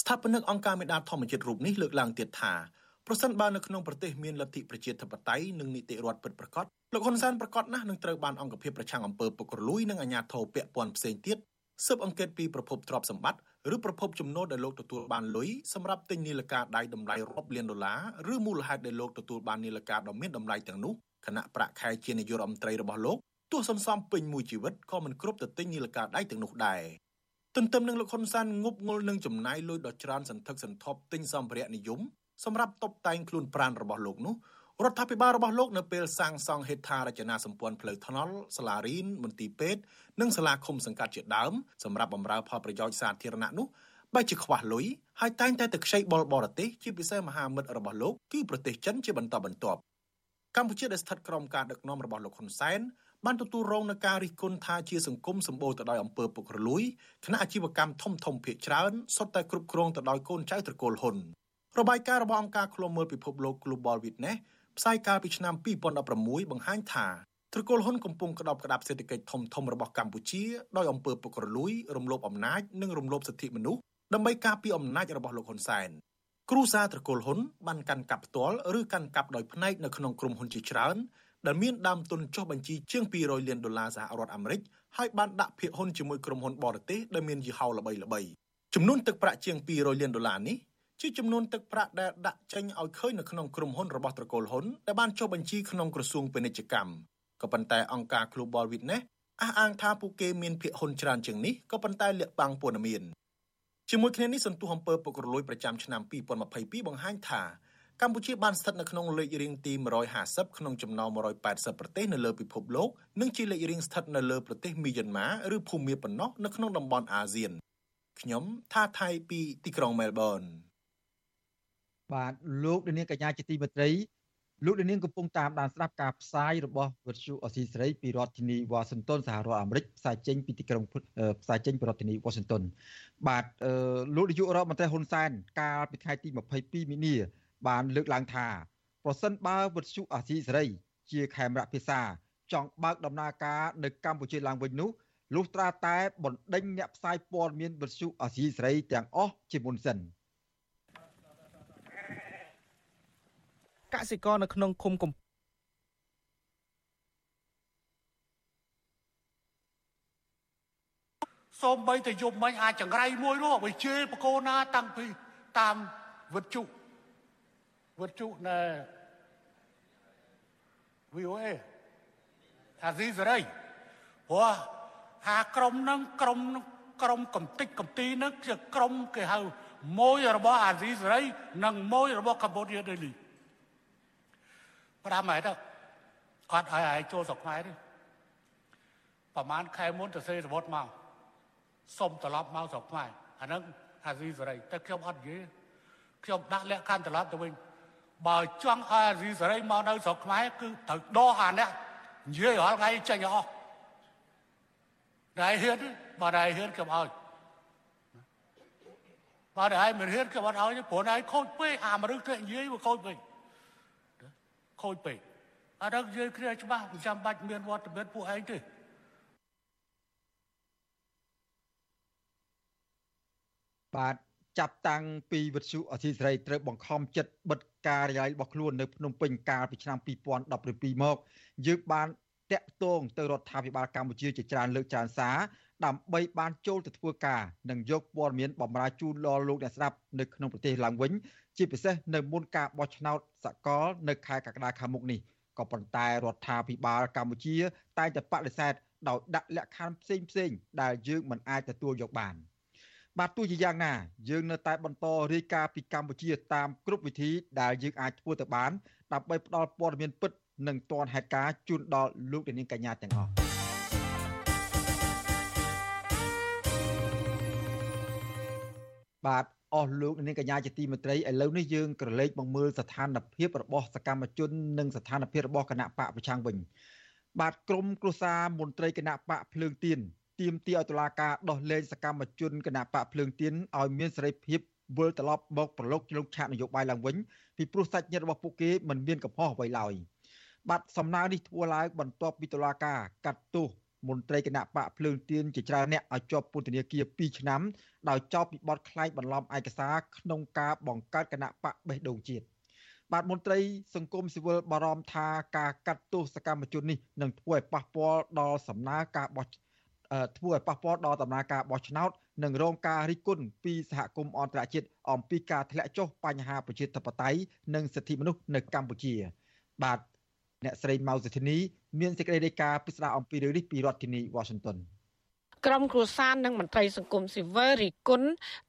ស្ថាបនិកអង្គការមេដាធម្មជាតិរូបនេះលើកឡើងទៀតថាប្រសិនបើនៅក្នុងប្រទេសមានលទ្ធិប្រជាធិបតេយ្យនិងនីតិរដ្ឋពិតប្រាកដលោកហ៊ុនសែនប្រកាសណាស់នឹងត្រូវបានអង្គភាពប្រឆាំងអំពើពុករលួយនិងអាជ្ញាធរពាក់ព័ន្ធផ្សេងទៀតស៊ើបអង្កេតពីប្រភពទ្រព្យសម្បត្តិឬប្រភពចំណូលដែលលោកទទួលបានលុយសម្រាប់ទិញនាឡិកាដៃតម្លៃរាប់លានដុល្លារឬមូលហេតុដែលលោកទទួលបាននាឡិកាដ៏មានតម្លៃទាំងនោះ គណៈប្រាក់ខែជានាយករដ្ឋមន្ត្រីរបស់លោកទោះសន្សំពេញមួយជីវិតក៏មិនគ្រប់ទៅទិញនាឡិកាដៃទាំងនោះដែរទន្ទឹមនឹងលោកហ៊ុនសែនងប់ងល់នឹងចំណាយលុយដ៏ច្រើនសន្ធឹកសន្ធាប់ទិញសម្ភារៈនិយមសម្រាប់តុបតែងខ្លួនប្រាណរបស់លោកនោះរដ្ឋាភិបាលរបស់លោកនៅពេលសាងសង់ហេដ្ឋារចនាសម្ព័ន្ធផ្លូវថ្នល់សាលារៀនមន្ទីរពេទ្យនិងសាលាឃុំសង្កាត់ជាដើមសម្រាប់បម្រើផលប្រយោជន៍សាធារណៈនោះបែរជាខ្វះលុយហើយតែងតែទៅខ្ចីបុលបរទេសជាពិសេសមហាមិត្តរបស់លោកគឺប្រទេសចិនជាបន្តបន្ទាប់ កម្ពុជាដែលស្ថិតក្រោមការដឹកនាំរបស់លោកហ៊ុនសែនបានទទួលរងនឹងការរិះគន់ថាជាសង្គមសម្បូរទៅដោយអំពើពុករលួយគណៈអាជីវកម្មធំធំភាគច្រើនសុទ្ធតែគ្រប់គ្រងទៅដោយកូនចៅត្រកូលហ៊ុនរបាយការណ៍របស់អង្គការឃ្លាំមើលពិភពលោក Global Witness ផ្សាយកាលពីឆ្នាំ2016បង្ហាញថាត្រកូលហ៊ុនកំពុងក្តោបក្តាប់សេដ្ឋកិច្ចធំធំរបស់កម្ពុជាដោយអំពើពុករលួយរំលោភអំណាចនិងរំលោភសិទ្ធិមនុស្សដើម្បីការពារអំណាចរបស់លោកហ៊ុនសែន គ្រូសាត្រកូលហ៊ុនបានកាន់កាប់ផ្ទាល់ឬកាន់កាប់ដោយផ្នែកនៅក្នុងក្រុមហ៊ុនជាច្រើនដែលមានដើមទុនចុះបញ្ជីជាង200លានដុល្លារសហរដ្ឋអាមេរិកហើយបានដាក់ភាគហ៊ុនជាមួយក្រុមហ៊ុនបរទេសដែលមានយីហោល្បីៗចំនួនទឹកប្រាក់ជាង200លានដុល្លារនេះជាចំនួនទឹកប្រាក់ដែលដាក់ចេញឲ្យឃើញនៅក្នុងក្រុមហ៊ុនរបស់ត្រកូលហ៊ុនដែលបានចុះបញ្ជីក្នុងក្រសួងពាណិជ្ជកម្មក៏ប៉ុន្តែអង្គការ Global Witness អះអាងថាពួកគេមានភាគហ៊ុនច្រើនជាងនេះក៏ប៉ុន្តែលាក់បាំងព័ត៌មាន ជាមួយគ្នានេះសន្ទុះអំពើពុករលួយប្រចាំឆ្នាំ2022បង្ហាញថាកម្ពុជាបានស្ថិតនៅក្នុងលេខរៀងទី150ក្នុងចំណោម180ប្រទេសនៅលើពិភពលោកនិងជាលេខរៀងស្ថិតនៅលើប្រទេសមីយ៉ាន់ម៉ាឬភូមាប៉ុណ្ណោះនៅក្នុងតំបន់អាស៊ានខ្ញុំថាថៃពីទីក្រុងមែលប៊នបាទលោកនាងកញ្ញាជាទីមេត្រី លោកនាងកំពុងតាមដានស្ដាប់ការផ្សាយរបស់វិទ្យុអស៊ីសេរីពីរដ្ឋធានីវ៉ាស៊ីនតោនសហរដ្ឋអាមេរិកផ្សាយចេញពីទីក្រុងផ្សាយចេញពីរដ្ឋធានីវ៉ាស៊ីនតោនបាទលោកនាយករដ្ឋមន្ត្រីហ៊ុនសែនកាលពីថ្ងៃទី22មីនា បានលើកឡើងថាប្រសិនបើវិទ្យុអស៊ីសេរី ជាខេមរៈភាសា ចង់បើកដំណើរការនៅកម្ពុជាឡើងវិញនោះលុះត្រាតែបណ្ដេញអ្នកផ្សាយព័ត៌មានវិទ្យុអស៊ីសេរីទាំងអស់ជាមុនសិន កសិករនៅក្នុងឃុំកំសូម្បីតែយប់មិញអាចចង្រៃមួយនោះបើជេរបកោណាតាំងពីតាមវិទ្យុវិទ្យុនៅ VOA ថាស៊ីសេរីព្រោះហាក្រុមនឹងក្រុមក្រុមកំតិចកំទីនឹងជាក្រុមគេហៅមួយរបស់អាស៊ីសេរី និងមួយរបស់កម្ពុជាដេលី ប្រាំហើយទៅអត់ឲ្យឲ្យចូលស្រុកខ្មែរទេប្រហែលខែមុនទៅសេរបត់មកសុំត្រឡប់មកស្រុកខ្មែរអាហ្នឹងអាស៊ីសេរីតែខ្ញុំអត់និយាយខ្ញុំដាក់លក្ខខណ្ឌត្រឡប់ទៅវិញបើចង់ឲ្យអាស៊ីសេរីមកនៅស្រុកខ្មែរគឺត្រូវដោះអានេះនិយាយរាល់ថ្ងៃចេញអស់ដែរហ៊ានបើដែរហ៊ានខ្ញុំឲ្យបើដែរមិនហ៊ានខ្ញុំអត់ឲ្យព្រោះដែរខូចពេកអាមនុស្សទៅនិយាយវាខូចពេក ខូចពេកអាដល់និយាយគ្នាច្បាស់មិនចាំបាច់មានវត្តមានពួកឯងទេបាទចាប់តាំងពីវិទ្យុអសីសេរីត្រូវបង្ខំចិត្តបិទការិយាល័យរបស់ខ្លួននៅភ្នំពេញកាលពីឆ្នាំ2017មកយើងបានតាក់ទងទៅរដ្ឋាភិបាលកម្ពុជាជាច្រើនលើកច្រើនសារដើម្បីបានចូលទៅធ្វើការនិងយកព័ត៌មានបម្រើជូនដល់លោកអ្នកស្ដាប់នៅក្នុងប្រទេសឡើងវិញ ជាពិសេសនៅមុនការបោះឆ្នោតសកលនៅខែកក្កដាខាងមុខនេះក៏ប៉ុន្តែរដ្ឋាភិបាលកម្ពុជាតែងតែបដិសេធដោយដាក់លក្ខខណ្ឌផ្សេងផ្សេងដែលយើងមិនអាចទទួលយកបាន។បាទទោះជាយ៉ាងណាយើងនៅតែបន្តរាយការណ៍ពីកម្ពុជាតាមគ្រប់វិធីដែលយើងអាចធ្វើទៅបានដើម្បីផ្ដល់ព័ត៌មានពិតនិងទាន់ហេតុការណ៍ជូនដល់លោកនាងកញ្ញាទាំងអស់បាទ អស់លោកនាងកញ្ញាជាទីមេត្រីឥឡូវនេះយើងក្រឡេកមកមើលស្ថានភាពរបស់សកម្មជននិងស្ថានភាពរបស់គណៈបកប្រឆាំងវិញបាទក្រមគ្រួសារមន្ត្រីគណៈបកភ្លើងទៀនទាមទារឲ្យតុលាការដោះលែងសកម្មជនគណៈបកភ្លើងទៀនឲ្យមានសេរីភាពវិលត្រឡប់មកប្រឡូកជ្រុងឆាកនយោបាយឡើងវិញពីព្រោះសាច់ញាតិរបស់ពួកគេមិនមានកំហុសអ្វីឡើយបាទសំណើនេះធ្វើឡើងបន្ទាប់ពីតុលាការកាត់ទោស មន្ត្រីគណៈបកភ្លើងទៀនជាច្រើនអ្នកឲ្យជាប់ពន្ធនាគារ2ឆ្នាំដោយចោទពីបទក្លែងបន្លំឯកសារក្នុងការបង្កើតគណៈបកបេះដូងជាតិបាទមន្ត្រីសង្គមស៊ីវិលបារម្ភថាការកាត់ទោសសកម្មជននេះនឹងធ្វើឲ្យប៉ះពាល់ដល់សំណើការបោះធ្វើឲ្យប៉ះពាល់ដល់ដំណើរការបោះឆ្នោតនិងរងការរិះគន់ពីសហគមន៍អន្តរជាតិអំពីការធ្លាក់ចុះបញ្ហាប្រជាធិបតេយ្យនិងសិទ្ធិមនុស្សនៅកម្ពុជា បាទ អ្នកស្រីម៉ៅសុធីនីមានសេចក្តីរាយការណ៍ពិស្ដារអំពីរឿងនេះពីរដ្ឋធានី Washington ក្រុមគ្រួសារនិងមន្ត្រីសង្គមស៊ីវិលរីគុណ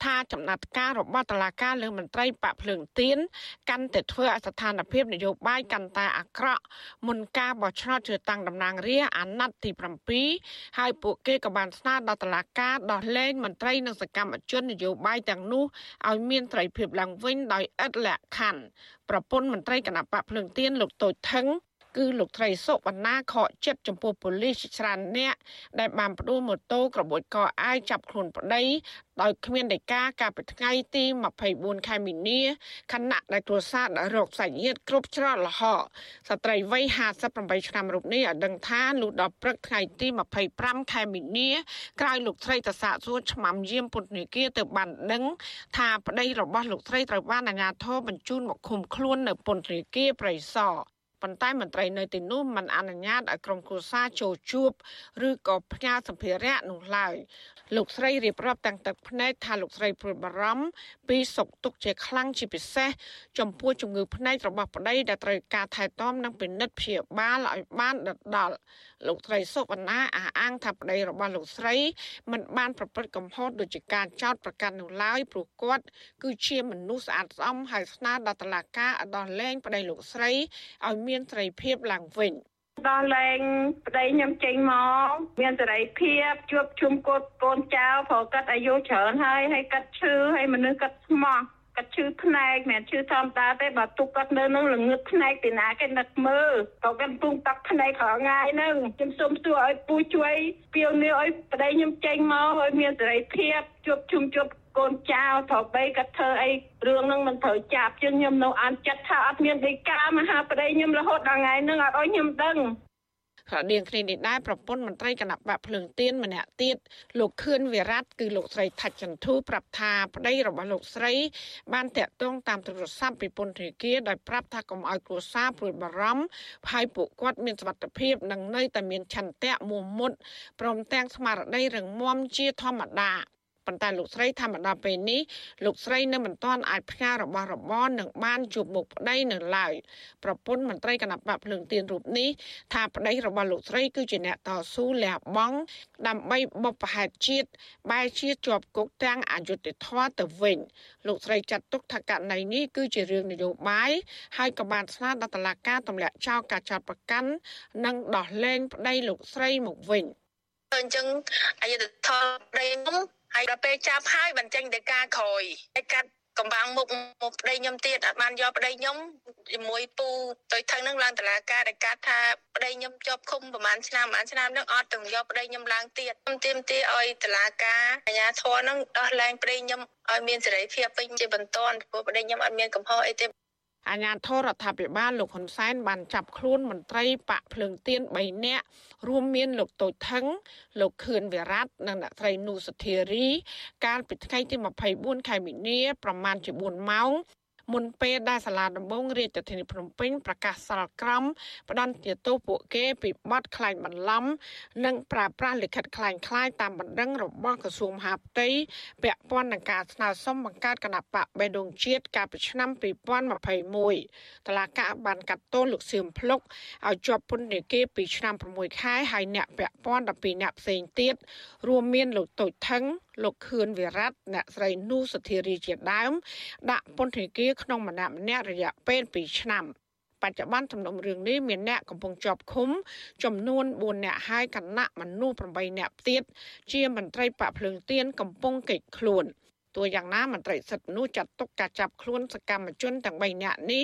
ថាចំណាត់ការរបស់តុលាការលើមន្ត្រីបាក់ភ្លើងទៀនកាន់តែធ្វើឲ្យស្ថានភាពនយោបាយកាន់តែអាក្រក់មុនការបោះឆ្នោតជ្រើសតាំងតំណាងរាស្ត្រអាណត្តិទី7ហើយពួកគេក៏បានស្នើដល់តុលាការដោះលែងមន្ត្រីនិងសកម្មជននយោបាយទាំងនោះឲ្យមានត្រីភាពឡើងវិញដោយឥតលក្ខខណ្ឌប្រពន្ធមន្ត្រីគណៈបកភ្លើងទៀនលោកតូចថង គឺលោកត្រីសុវណ្ណាខកចិត្តចំពោះប៉ូលីសច្រើនអ្នកដែលបានផ្ដួលម៉ូតូក្របួចកអាយចាប់ខ្លួនប្តីដោយគ្មានដីកាកាលពីថ្ងៃទី24ខែមីនាខណៈដែលគ្រួសារដែលរកសាច់ញាតិគ្រប់ច្រកល្ហកស្ត្រីវ័យ58ឆ្នាំរូបនេះឲ្យដឹងថាលុះដល់ព្រឹកថ្ងៃទី25ខែមីនាក្រោយលោកស្រីទៅសាកសួរឆ្មាំយាមពន្ធនាគារទៅបានដឹងថាប្តីរបស់លោកស្រីត្រូវបានអាជ្ញាធរបញ្ជូនមកឃុំខ្លួននៅពន្ធនាគារប្រៃសណ ប៉ុន្តែមន្ត្រីនៅទីនោះមិនអនុញ្ញាតឲ្យក្រុមគ្រួសារចូលជួបឬក៏ផ្ញើសម្ភារៈនោះឡើយលោកស្រីរៀបរាប់ទាំងទឹកភ្នែកថាលោកស្រីព្រួយបារម្ភពីសុខទុក្ខជាខ្លាំងជាពិសេសចំពោះជំងឺភ្នែករបស់ប្តីដែលត្រូវការថែទាំនិងពិនិត្យព្យាបាលឲ្យបានដិតដល់ លោកស្រីសុវណ្ណាអះអាងថាប្តីរបស់លោកស្រីមិនបានប្រព្រឹត្តកំហុសដូចជាការចោទប្រកាន់នោះឡើយព្រោះគាត់គឺជាមនុស្សស្អាតស្អំហើយស្នើដល់តុលាការឲ្យដោះលែងប្តីលោកស្រីឲ្យមានសេរីភាពឡើងវិញដោះលែងប្តីខ្ញុំចេញមកមានសេរីភាពជួបជុំកូនកូនចៅព្រោះគាត់អាយុច្រើនហើយហើយគាត់ឈឺហើយមនុស្សគាត់ស្មោះ គាត់ឈឺភ្នែកមិនឈឺធម្មតាទេបើទុកគាត់នៅនឹងល្ងឹតភ្នែកពីណាគេនឹកមើលក៏គាត់ពុងតាក់ភ្នែករាល់ថ្ងៃហ្នឹងខ្ញុំសូមសួរឲ្យពូជួយពៀវនាឲ្យប្តីខ្ញុំចេញមកឲ្យមានសេរីភាពជួបជុំជួបកូនចៅត្រូវបីគាត់ធ្វើអីរឿងហ្នឹងមិនត្រូវចាប់ជាងខ្ញុំនៅអានចិត្តថាអត់មានដីកាមហាប្តីខ្ញុំរហូតដល់ថ្ងៃហ្នឹងអត់ឲ្យខ្ញុំដឹង ស្រដៀងគ្នានេះដែរប្រពន្ធមន្ត្រីគណៈបកភ្លើងទៀនម្នាក់ទៀតលោកខឿនវិរៈគឺលោកស្រីថាច់ចន្ទូប្រាប់ថាប្តីរបស់លោកស្រី បានតាក់ទងតាមទូរស័ព្ទពីពន្ធនាគារដោយប្រាប់ថាកុំឲ្យគ្រួសារព្រួយបារម្ភហើយពួកគាត់មានសុខភាពនិងនៅតែមានឆន្ទៈមោះមុតព្រមទាំងស្មារតីរឹងមាំជាធម្មតា ប៉ុន្តែលោកស្រីថាមកដល់ពេលនេះលោកស្រីនៅមិនទាន់អាចផ្ញើរបស់របរនឹងបានជួបមុខប្តីនៅឡើយប្រពន្ធមន្ត្រីគណៈបកភ្លើងទៀនរូបនេះថាប្តីរបស់លោកស្រីគឺជាអ្នកតស៊ូលះបង់ដើម្បីបុព្វហេតុជាតិបែរជាជាប់គុកទាំងអយុត្តិធម៌ទៅវិញលោកស្រីចាត់ទុកថាករណីនេះគឺជារឿងនយោបាយហើយក៏បានស្នើដល់តុលាការទម្លាក់ចោលការចោទប្រកាន់និងដោះលែងប្តីលោកស្រីមកវិញអញ្ចឹងអយុត្តិធម៌ប្តីខ្ញុំ ហើយដល់ពេលចាប់ហើយបញ្ចេញទៅការក្រោយហើយកាត់កំបាំងមុខមកប្តីខ្ញុំទៀតអត់បានយកប្តីខ្ញុំជាមួយពូទៅថឹងនឹងឡើងតឡាការដែលកាត់ថាប្តីខ្ញុំជាប់ឃុំប្រហែលឆ្នាំប្រហែលឆ្នាំនឹងអត់ទាំងយកប្តីខ្ញុំឡើងទៀតខ្ញុំទាមទារឲ្យតឡាការអាជ្ញាធរនឹងដោះលែងប្តីខ្ញុំឲ្យមានសេរីភាពវិញជាបន្តព្រោះប្តីខ្ញុំអត់មានកំហុសអីទេ អាញាធរដ្ឋាភិបាលលោកហ៊ុនសែនបានចាប់ខ្លួនមន្ត្រីបកភ្លើងទៀន3នាក់រួមមានលោកតូចថងលោកខឿនវិរៈនិងអ្នកស្រីនូសុធារី កាលពីថ្ងៃទី24ខែមីនាប្រមាណជា4ម៉ោង មុនពេលដែលសាលាដំបងរាជធានីភ្នំពេញប្រកាសសាលក្រមផ្ដន្ទាទោសពួកគេពីបទក្លែងបន្លំ និងប្រើប្រាស់លិខិតក្លែងក្លាយតាមបណ្ដឹងរបស់ក្រសួងមហាផ្ទៃពាក់ព័ន្ធនឹងការស្នើសុំបង្កើតគណៈបកបេដងជាតិកាលពីឆ្នាំ2021តឡាកាបានកាត់ទោសលោកសៀមភ្លុកឲ្យជាប់ពន្ធនាគារពីឆ្នាំ6ខែហើយអ្នកពាក់ព័ន្ធ12អ្នកផ្សេងទៀតរួមមានលោកតូចថង លោកខឿនវិរៈអ្នកស្រីនូសុធារីជាដើម ដាក់ពន្ធនាគារក្នុងម្នាក់ម្នាក់រយៈពេល2ឆ្នាំបច្ចុប្បន្នសំណុំរឿងនេះមានអ្នកកំពុងជាប់ឃុំ ចំនួន4អ្នកហើយគណៈមនុស្ស8អ្នកទៀតជាមន្ត្រីបកភ្លើងទៀនកំពុងកិច្ចខ្លួនទោះយ៉ាងណាមន្ត្រីសិទ្ធិមនុស្សចាត់ទុកការចាប់ខ្លួនសកម្មជនទាំង3នាក់នេះ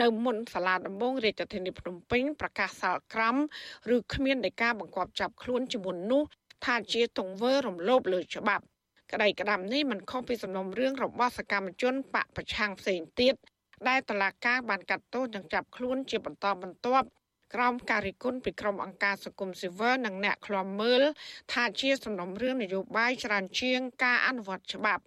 នៅមុនសាលាដំបងរាជធានីភ្នំពេញប្រកាសសាលក្រមឬគ្មាននៃការបង្គាប់ចាប់ខ្លួនជាមុននោះ ថាជាទង្វើរំលោភលើច្បាប់ក្តីក្តាំនេះមិនខុសពីសំណុំរឿងរបស់សកម្មជនបកប្រឆាំងផ្សេងទៀតដែលតឡាការបានកាត់ទោសនិងចាប់ខ្លួនជាបន្តបន្ទាប់ក្រោមការរិះគន់ពីក្រុមអង្គការសង្គមស៊ីវិលនិងអ្នកឃ្លាំមើលថាជាសំណុំរឿងនយោបាយច្រើនជាងការអនុវត្តច្បាប់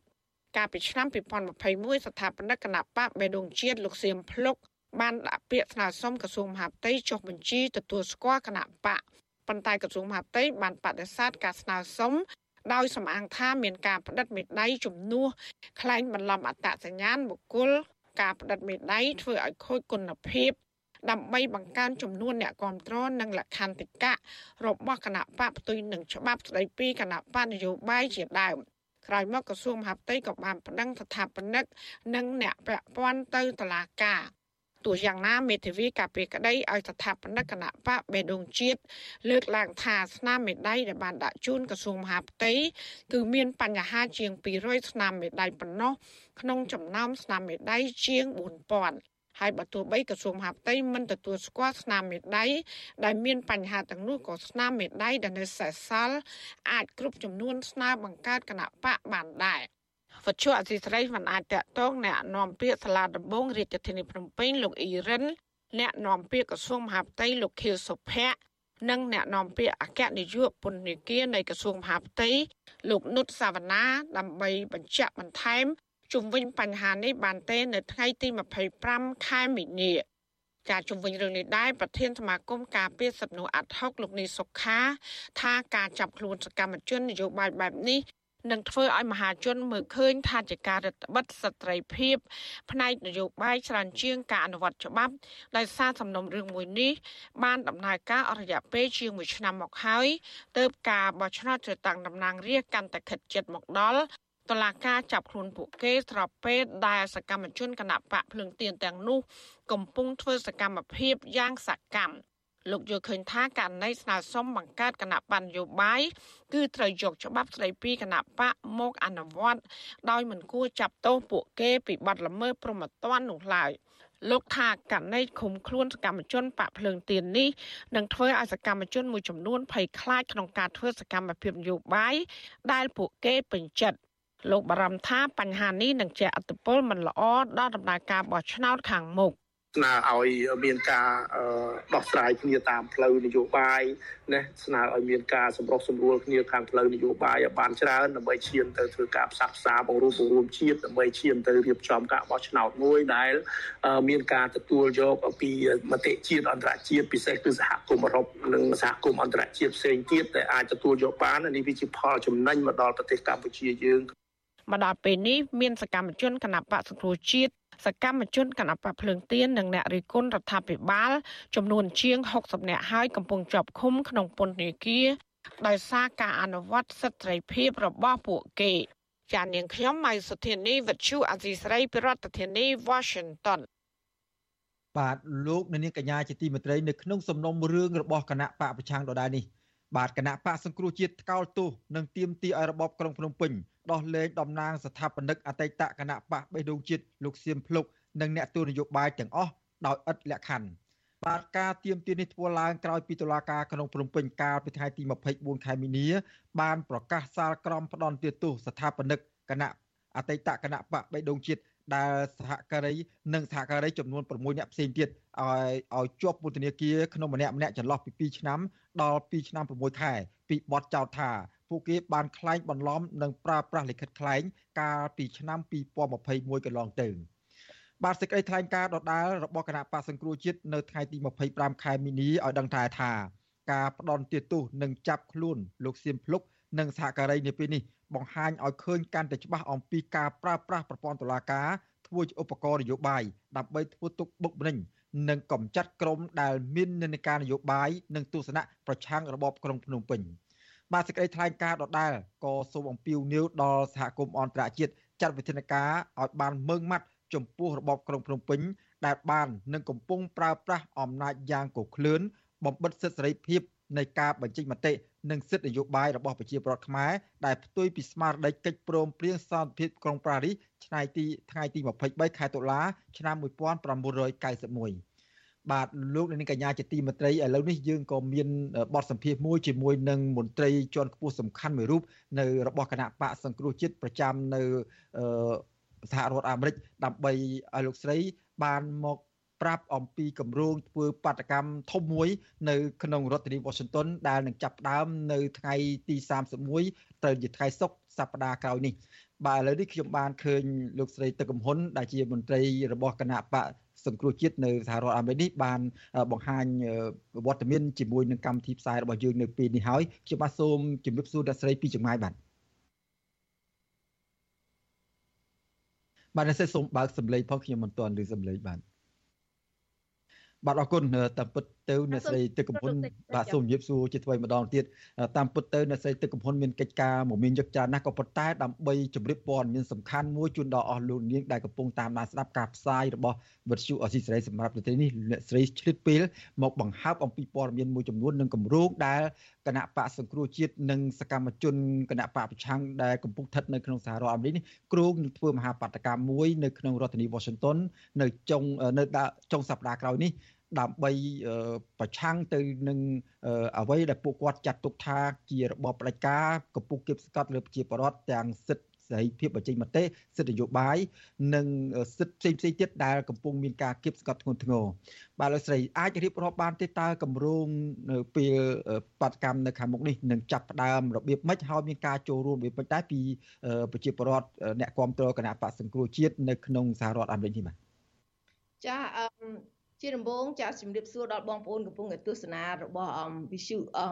កាលពីឆ្នាំ2021ស្ថាបនិកគណៈបកបេដងជាតិលោកសៀមភ្លុកបានដាក់ពាក្យស្នើសុំក្រសួងមហាផ្ទៃចុះបញ្ជីទទួលស្គាល់គណៈបក ប៉ុន្តែក្រសួងមហាផ្ទៃបានបដិសេធការស្នើសុំដោយសំអាងថាមានការផ្តិតមេដៃជំនួសខ្លែងបន្លំអត្តសញ្ញាណបុគ្គលការផ្តិតមេដៃធ្វើឲ្យខូចគុណភាពដើម្បីបង្កើនចំនួនអ្នកគ្រប់គ្រងនិងលក្ខន្តិកៈរបស់គណៈបកផ្ទុយនឹងច្បាប់ស្តីពីគណៈបកនយោបាយជាដើមក្រោយមកក្រសួងមហាផ្ទៃក៏បានប្តឹងស្ថាបនិកនិងអ្នកពាក់ព័ន្ធទៅតុលាការ ទោះយ៉ាងណាមេធាវីកាពីក្តីឲ្យស្ថាបនិកគណៈបកបេដងជាតិលើកឡើងថាស្នាមមេដៃដែលបានដាក់ជូនក្រសួងមហាផ្ទៃគឺមានបញ្ហាជាង200ស្នាមមេដៃប៉ុណ្ណោះក្នុងចំណោមស្នាមមេដៃជាង4000ហើយបើទោះបីក្រសួងមហាផ្ទៃមិនទទួលស្គាល់ស្នាមមេដៃដែលមានបញ្ហាទាំងនោះក៏ស្នាមមេដៃដែលនៅសេសសល់អាចគ្រប់ចំនួនស្នើបង្កើតគណៈបកបានដែរ វត្ថុអសីស្រីមិនអាចតកតងអ្នកនាំពាក្យសាលាដំបងរាជធានីភ្នំពេញលោកអ៊ីរិនអ្នកនាំពាក្យក្រសួងមហាផ្ទៃលោកខៀវសុភ័ក្រនិងអ្នកនាំពាក្យអគ្គនាយកពន្ធនាគារនៃក្រសួងមហាផ្ទៃលោកនុតសាវណ្ណាដើម្បីបញ្ជាក់បន្ថែមជុំវិញបញ្ហានេះបានទេនៅថ្ងៃទី25ខែមីនាចាជុំវិញរឿងនេះដែរប្រធានសមាគមការពារសិទ្ធិមនុស្សអាត់ហុកលោកនីសុខាថាការចាប់ខ្លួនសកម្មជននយោបាយបែបនេះ នឹងធ្វើឲ្យមហាជនមើលឃើញថាជាការរដ្ឋបិទសិទ្ធិសេរីភាព ផ្នែកនយោបាយច្រើនជាងការអនុវត្តច្បាប់ដោយសារសំណុំរឿងមួយនេះបានដំណើរការអស់រយៈពេលជាង1ឆ្នាំមកហើយទើបការបោះឆ្នោតជ្រើសតាំងតំណាងរាស្ត្រកាន់តែខិតជិតមកដល់តឡាការចាប់ខ្លួនពួកគេស្របពេលដែលសកម្មជនគណៈបកភ្លើងទៀនទាំងនោះ កំពុងធ្វើសកម្មភាពយ៉ាងសកម្ម លោកយល់ឃើញថាករណីស្នើសុំបង្កើតគណៈបញ្ញយោបាយគឺត្រូវយកច្បាប់ស្តីពីគណៈបកមកអនុវត្តដោយមិនគួរចាប់ទោសពួកគេពីបទល្មើសព្រហ្មទណ្ឌនោះឡើយលោកថាករណីឃុំខ្លួនសកម្មជនបកភ្លើងទៀននេះនឹងធ្វើឲ្យសកម្មជនមួយចំនួនភ័យខ្លាចក្នុងការធ្វើសកម្មភាពនយោបាយដែលពួកគេពេញចិត្តលោកបារម្ភថាបញ្ហានេះនឹងជះឥទ្ធិពលមិនល្អដល់ដំណើរការបោះឆ្នោតខាងមុខ ស្នើឲ្យមានការដោះស្រាយគ្នាតាមផ្លូវនយោបាយណាស្នើឲ្យមានការសម្រុះសម្រួលគ្នាខាងផ្លូវនយោបាយឲ្យបានច្រើនដើម្បីឈានទៅធ្វើការផ្សះផ្សាបង្រួបបង្រួមជាតិដើម្បីឈានទៅរៀបចំការបោះឆ្នោតមួយដែល មានការទទួលយកពីមតិជាតិអន្តរជាតិពិសេសគឺសហគមន៍អឺរ៉ុបនិងសហគមន៍អន្តរជាតិផ្សេងទៀតដែលអាចទទួលយកបាននេះវាជាផលចំណេញមកដល់ប្រទេសកម្ពុជាយើងមកដល់ពេលនេះមានសកម្មជនគណបកសង្គ្រោះជាតិ សកម្មជនគណបកភ្លើងទៀននិងអ្នករិះគន់រដ្ឋាភិបាល ចំនួនជាង60នាក់ហើយកំពុងជាប់ឃុំក្នុងពន្ធនាគារដោយសារការអនុវត្តសិទ្ធិសេរីភាពរបស់ពួកគេចាននាងខ្ញុំម៉ៃសុធានីវិទ្យុអសីស្រីប្រធានាធិបតី Washington បាទលោកនាងកញ្ញាជាទីមេត្រីនៅក្នុងសំណុំរឿងរបស់គណៈបកប្រឆាំងដដែលនេះ បាទគណៈបកសង្គ្រោះជាតិថ្កោលទោសនិងទាមទារឲ្យរបបក្រុងភ្នំពេញដោះលែងតំណាងស្ថាបនិកអតីតគណៈបកបេះដូងជាតិលោកសៀមភ្លុកនិងអ្នកទូនយោបាយទាំងអស់ដោយឥតលក្ខខណ្ឌបាទការទៀមទាននេះធ្វើឡើងក្រោយពីតុលាការក្នុងព្រំពេញកាលពីថ្ងៃទី24ខែមីនា បានប្រកាសសាលក្រមផ្ដន់ទោសស្ថាបនិកគណៈអតីតគណៈបកបេះដូងជាតិ ដែលសហការីនិងសហការីចំនួន6នាក់ផ្សេងទៀតឲ្យឲ្យជាប់ពន្ធនាគារក្នុងម្នាក់ម្នាក់ចន្លោះពី2ឆ្នាំដល់2ឆ្នាំ6ខែពីបទចោទថាពួកគេបានក្លែងបន្លំនិងប្រើប្រាស់លិខិតក្លែងកាលពីឆ្នាំ2021កន្លងទៅបាទសេចក្តីថ្លែងការណ៍ដដាលរបស់គណៈបកសង្គ្រោះជាតិនៅថ្ងៃទី25ខែមីនាឲ្យដឹងថាថាការផ្ដន់ទាទោសនិងចាប់ខ្លួនលោកសៀមភ្លុកនិងសហការីនាពេលនេះ បង្ហាញឲ្យឃើញកាន់តែច្បាស់អំពីការប្រើប្រាស់ប្រព័ន្ធតុលាការធ្វើជាឧបករណ៍នយោបាយដើម្បីធ្វើទុកបុកម្នេញនិងកំចាត់ក្រុមដែលមាននិន្នាការនយោបាយនិងទស្សនៈប្រឆាំងរបបក្រុងភ្នំពេញបាទសេចក្តីថ្លែងការណ៍ដដាលក៏សូមអំពាវនាវដល់សហគមន៍អន្តរជាតិចាត់វិធានការឲ្យបានម៉ឺងម៉ាត់ចំពោះរបបក្រុងភ្នំពេញដែលបាននិងកំពុងប្រើប្រាស់អំណាចយ៉ាងកក្លឿនបំបិទសិទ្ធិសេរីភាពនៃការបញ្ចេញមតិ និងសិទ្ធិនយោបាយរបស់ប្រជាពលរដ្ឋខ្មែរដែលផ្ទុយពីស្មារតីកិច្ចព្រមព្រៀងសន្តិភាពក្រុងប៉ារីសថ្ងៃទីថ្ងៃទី23ខែតុលាឆ្នាំ1991បាទលោកនាងកញ្ញាជាទីមេត្រីឥឡូវនេះយើងក៏មានបទសម្ភាសន៍មួយជាមួយនឹងមន្ត្រីជាន់ខ្ពស់សំខាន់មួយរូបនៅរបស់គណៈបកសង្គ្រោះជាតិប្រចាំនៅសហរដ្ឋអាមេរិកដើម្បីឲ្យលោកស្រីបានមក ប្រាប់អំពីគម្រោងធ្វើបាតកម្មធំមួយ នៅក្នុងរដ្ឋធានី Washington ដែលនឹងចាប់ផ្ដើមនៅថ្ងៃទី31ត្រូវជាថ្ងៃសុក្រសប្តាហ៍ក្រោយនេះបាទឥឡូវនេះខ្ញុំបានឃើញលោកស្រីទឹកកំហ៊ុនដែលជាមន្ត្រីរបស់គណៈបកសង្គ្រោះជាតិនៅសហរដ្ឋអាមេរិកនេះបានបង្ហាញវត្តមានជាមួយនឹងកម្មវិធីផ្សាយរបស់យើងនៅពេលនេះហើយខ្ញុំបាទសូមជម្រាបសួរអ្នកស្រីពីចម្ងាយបាទបាទអ្នកស្រីសូមបើកសម្លេងផងខ្ញុំមិនទាន់ឮសម្លេងបាទ បាទអរគុណតាមពិតទៅអ្នកស្រីទឹកកំពុនបាទសូមជម្រាបសួរជាថ្មីម្ដងទៀតតាមពិតទៅអ្នកស្រីទឹកកំពុនមានកិច្ចការមកមានយកចាណាស់ក៏ប៉ុន្តែដើម្បីជម្រាបព័ត៌មានសំខាន់មួយជូនដល់អស់លោកនាងដែលកំពុងតាមដានស្ដាប់ការផ្សាយរបស់វិទ្យុអស៊ីសេរីសម្រាប់ប្រទេសនេះអ្នកស្រីឆ្លៀតពេលមកបង្ហើបអំពីព័ត៌មានមួយចំនួននិងគម្រោងដែលគណៈបកសង្គ្រោះជាតិនិងសកម្មជនគណៈបកប្រឆាំងដែលកំពុងស្ថិតនៅក្នុងសហរដ្ឋអាមេរិកនេះគ្រោងនឹងធ្វើមហាបាតកម្មមួយនៅក្នុងរដ្ឋធានី Washington នៅចុងនៅចុងសប្តាហ៍ក្រោយនេះ ដើម្បីប្រឆាំងទៅនឹងអ្វីដែលពួកគាត់ចាត់ទុកថាជារបបផ្ដាច់ការកំពុងគៀបសង្កត់លើប្រជាពលរដ្ឋទាំងសិទ្ធិសេរីភាពបញ្ចេញមតិសិទ្ធិនយោបាយនិងសិទ្ធិផ្សេងផ្សេងទៀតដែលកំពុងមានការគៀបសង្កត់ធ្ងន់ធ្ងរបាទលោកស្រីអាចរៀបរាប់បានទេតើកម្រងនៅពេលបដកម្មនៅខាងមុខនេះនឹងចាប់ផ្ដើមរបៀបម៉េចហើយមានការចូលរួមរបៀបម៉េចដែរពីប្រជាពលរដ្ឋអ្នកគ្រប់គ្រងគណៈបកសង្គ្រោះជាតិនៅក្នុងសហរដ្ឋអាមេរិកនេះបាទចាអឺ ជាដំបូងចាជំរាបសួរដល់បងប្អូនកំពុងតែទស្សនារបស់វិសុអឺ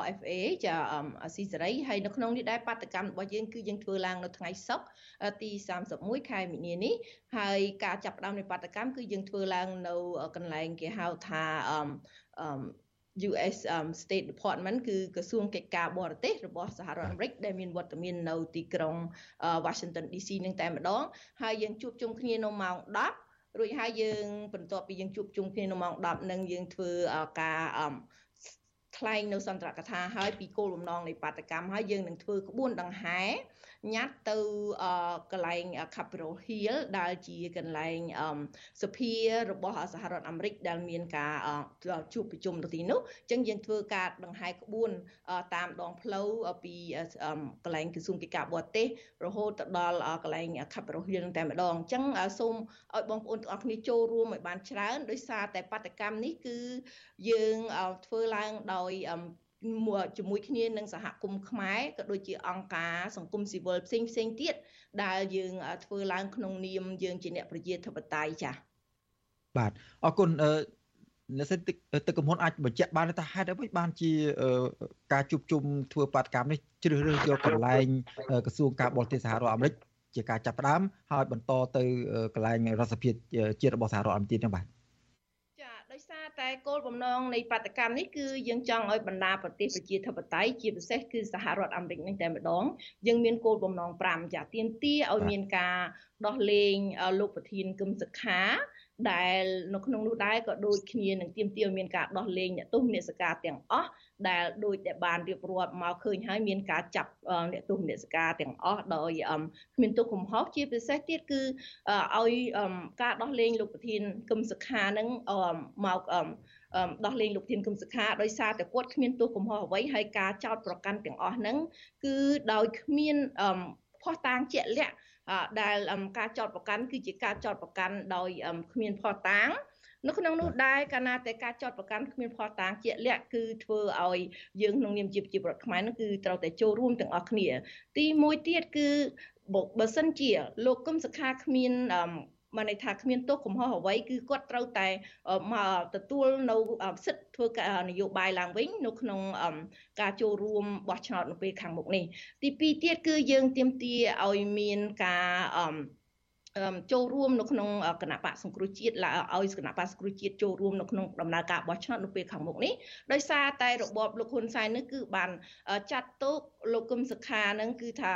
RFA ចាអស៊ីសេរីហើយនៅក្នុងនេះដែរបដកម្មរបស់យើងគឺយើងធ្វើឡើងនៅថ្ងៃសុក្រទី31ខែមីនានេះហើយការចាប់ផ្ដើមនៃបដកម្មគឺយើងធ្វើឡើងនៅកន្លែងគេហៅថាអឺ US um, State Department គឺក្រសួងកិច្ចការបរទេសរបស់សហរដ្ឋអាមេរិកដែលមានវត្តមាននៅទីក្រុង Washington DC នឹងតែម្ដងហើយយើងជួបជុំគ្នានៅម៉ោង10 រួចហើយយើងបន្ទាប់ពីយើងជួបជុំគ្នានៅម៉ោង10នឹងយើងធ្វើការថ្លែងនៅសន្ទរកថាហើយពីគោលបំណងនៃបាតកម្មហើយយើងនឹងធ្វើក្បួនដង្ហែ ញ៉ាត់ទៅកន្លែង Capitol Hill ដែលជាកន្លែងសភារបស់សហរដ្ឋអាមេរិកដែលមានការជួបប្រជុំនៅទីនោះអញ្ចឹងយើងធ្វើការដង្ហែក្បួនតាមដងផ្លូវពីកន្លែងក្រសួងកិច្ចការបរទេសរហូតទៅដល់កន្លែង Capitol Hill តែម្ដងអញ្ចឹងសូមឲ្យបងប្អូនទាំងអស់គ្នាចូលរួមឲ្យបានច្រើនដោយសារតែបដកម្មនេះគឺយើងធ្វើឡើងដោយ ជាមួយគ្នានឹងសហគមន៍ខ្មែរក៏ដូចជាអង្គការសង្គមស៊ីវិលផ្សេងផ្សេងទៀតដែលយើងធ្វើឡើងក្នុងនាមយើងជាអ្នកប្រជាធិបតេយ្យចា៎បាទអរគុណអឺអ្នកសិនទឹកកំហ៊ុនអាចបញ្ជាក់បានថាហេតុអ្វីបានជាការជួបជុំធ្វើបាតកម្មនេះជ្រើសរើសយកកន្លែងក្រសួងការបរទេសសហរដ្ឋអាមេរិកជាការចាប់ផ្ដើមហើយបន្តទៅកន្លែងរដ្ឋសភាជាតិរបស់សហរដ្ឋអាមេរិកទៀតហ្នឹងបាទ តែគោលបំណងនៃបដកម្មនេះគឺយើងចង់ឲ្យបណ្ដាប្រទេសប្រជាធិបតេយ្យជាពិសេសគឺសហរដ្ឋអាមេរិកនេះតែម្ដងយើងមានគោលបំណង5ចាទៀនទាឲ្យមានការដោះលែងលោកប្រធានគឹមសុខា ដែលនៅក្នុងនោះដែរក៏ដូចគ្នានឹងទៀមទាមានការដោះលែងអ្នកទោសមនសិការទាំងអស់ដែលដូចដែលបានរៀបរាប់មកឃើញហើយមានការចាប់អ្នកទោសមនសិការទាំងអស់ដោយគ្មានទោសកំហុសជាពិសេសទៀតគឺឲ្យការដោះលែងលោកប្រធានគឹមសុខានឹងមកដោះលែងលោកធានគឹមសុខាដោយសារតែគាត់គ្មានទោសកំហុសអ្វីហើយការចោទប្រកាន់ទាំងអស់ហ្នឹងគឺដោយគ្មានភ័ស្តុតាងជាក់លាក់ ដែលការចោតប្រកាន់គឺជាការចោតប្រកាន់ដោយគ្មានភ័ស្តុតាងនៅក្នុងនោះដែរកាលណាតែការចោតប្រកាន់គ្មានភ័ស្តុតាងជាក់លាក់គឺធ្វើឲ្យយើងក្នុងនាមជាប្រជាពលរដ្ឋខ្មែរនោះគឺត្រូវតែចូលរួមទាំងអស់គ្នា ទីមួយទៀតគឺបើសិនជាលោកគឹមសខាគ្មាន បានន័យថាគ្មានទោសកំហុសអ្វីគឺគាត់ត្រូវតែមកទទួលនៅសិទ្ធិធ្វើការនយោបាយឡើងវិញនៅក្នុងការចូលរួមបោះឆ្នោតនៅពេលខាងមុខនេះទី2ទៀតគឺយើងទាមទារឲ្យមានការ ចូលរួមនៅក្នុងគណៈបកសង្គ្រោះជាតិឲ្យគណៈបកសង្គ្រោះជាតិចូលរួមនៅក្នុងដំណើរការបោះឆ្នោតនៅពេលខាងមុខនេះដោយសារតែរបបលោកហ៊ុនសែននេះគឺបានចាត់ទុកលោកគឹមសុខានឹងគឺថា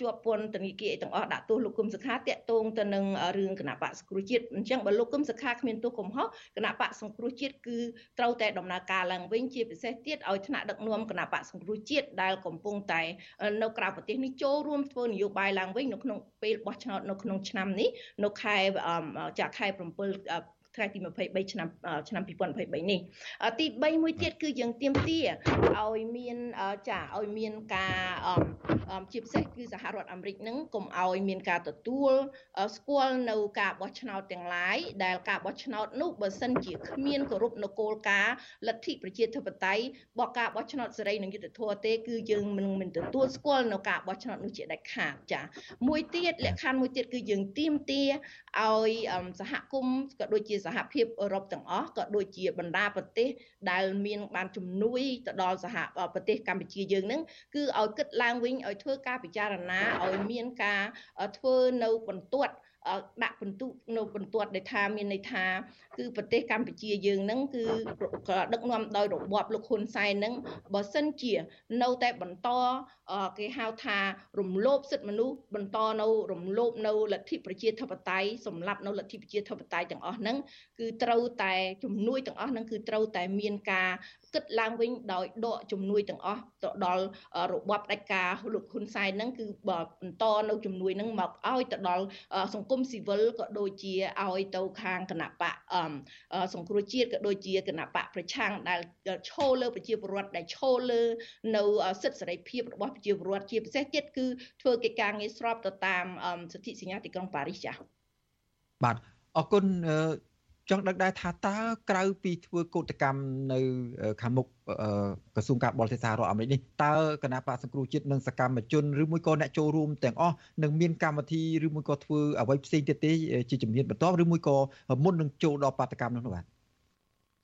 ជាប់ពន្ធនាគារទាំងអស់ដាក់ទោសលោកគឹមសុខាតាក់ទងទៅនឹងរឿងគណៈបកសង្គ្រោះជាតិអញ្ចឹងបើលោកគឹមសុខាគ្មានទោសកំហុសគណៈបកសង្គ្រោះជាតិគឺត្រូវតែដំណើរការឡើងវិញជាពិសេសទៀតឲ្យថ្នាក់ដឹកនាំគណៈបកសង្គ្រោះជាតិដែលកំពុងតែនៅក្រៅប្រទេសនេះចូលរួមធ្វើនយោបាយឡើងវិញនៅក្នុងពេលបោះឆ្នោតនៅក្នុងឆ្នាំនេះនៅខែចាខែ7 ថ្ងៃទី23ឆ្នាំឆ្នាំ2023នេះទី3មួយទៀតគឺយើងទៀមទាឲ្យមានចាឲ្យមានការជាពិសេសគឺសហរដ្ឋអាមេរិកនឹងកុំឲ្យមានការទទួលស្គាល់នៅការបោះឆ្នោតទាំងឡាយដែលការបោះឆ្នោតនោះបើសិនជាគ្មានគោរពនៅគោលការណ៍លទ្ធិប្រជាធិបតេយ្យបកការបោះឆ្នោតសេរីនិងយុត្តិធម៌ទេគឺយើងមិនមិនទទួលស្គាល់នៅការបោះឆ្នោតនោះជាដាច់ខាតចាមួយទៀតលក្ខខណ្ឌមួយទៀតគឺយើងទៀមទាឲ្យសហគមន៍ក៏ដូចជាសហភាពអឺរ៉ុបទាំងអស់ក៏ដូចជាបណ្ដាប្រទេសដែលមានបានជំនួយទៅដល់សហប្រទេសកម្ពុជាយើងនឹងគឺឲ្យគិតឡើងវិញឲ្យធ្វើការពិចារណាឲ្យមានការធ្វើនៅបន្ទាត់ ដាក់បន្ទុកនៅបន្ទាត់ដែលថាមានន័យថា គឺប្រទេសកម្ពុជាយើងហ្នឹងគឺដឹកនាំដោយរបបលោកហ៊ុនសែនហ្នឹងបើសិនជា នៅតែបន្តគេហៅថារំលោភសិទ្ធិមនុស្សបន្តនៅរំលោភនៅលទ្ធិប្រជាធិបតេយ្យសម្រាប់នៅលទ្ធិប្រជាធិបតេយ្យទាំងអស់ហ្នឹងគឺត្រូវតែជំនួយទាំងអស់ហ្នឹងគឺត្រូវតែមានការ គិតឡើងវិញដោយដកជំនួយទាំងអស់ទៅដល់របបផ្ដាច់ការលោកហ៊ុនសែនហ្នឹងគឺបន្តនៅជំនួយហ្នឹងមកឲ្យទៅដល់សង្គមស៊ីវិលក៏ដូចជាឲ្យទៅខាងគណៈបកសង្គ្រោះជាតិក៏ដូចជាគណៈបកប្រឆាំងដែលឈោលើប្រជាពលរដ្ឋដែលឈោលើនៅសិទ្ធិសេរីភាពរបស់ប្រជាពលរដ្ឋជាពិសេសទៀតគឺធ្វើកិច្ចការងារស្របទៅតាមសិទ្ធិសញ្ញាទីក្រុងប៉ារីសចា៎បាទអរគុណ ចង់ដឹងដែរថាតើក្រៅពីធ្វើកោតកម្មនៅខាងមុខក្រសួងការបរទេសសហរដ្ឋអាមេរិកនេះតើគណៈបកសង្គ្រោះជាតិនិងសកម្មជនឬមួយក៏អ្នកចូលរួមទាំងអស់នឹងមានកម្មវិធីឬមួយក៏ធ្វើអ្វីផ្សេងទៀតទេជាជំនាញបន្តឬមួយក៏មុននឹងចូលដល់បាតកម្មនោះបាទ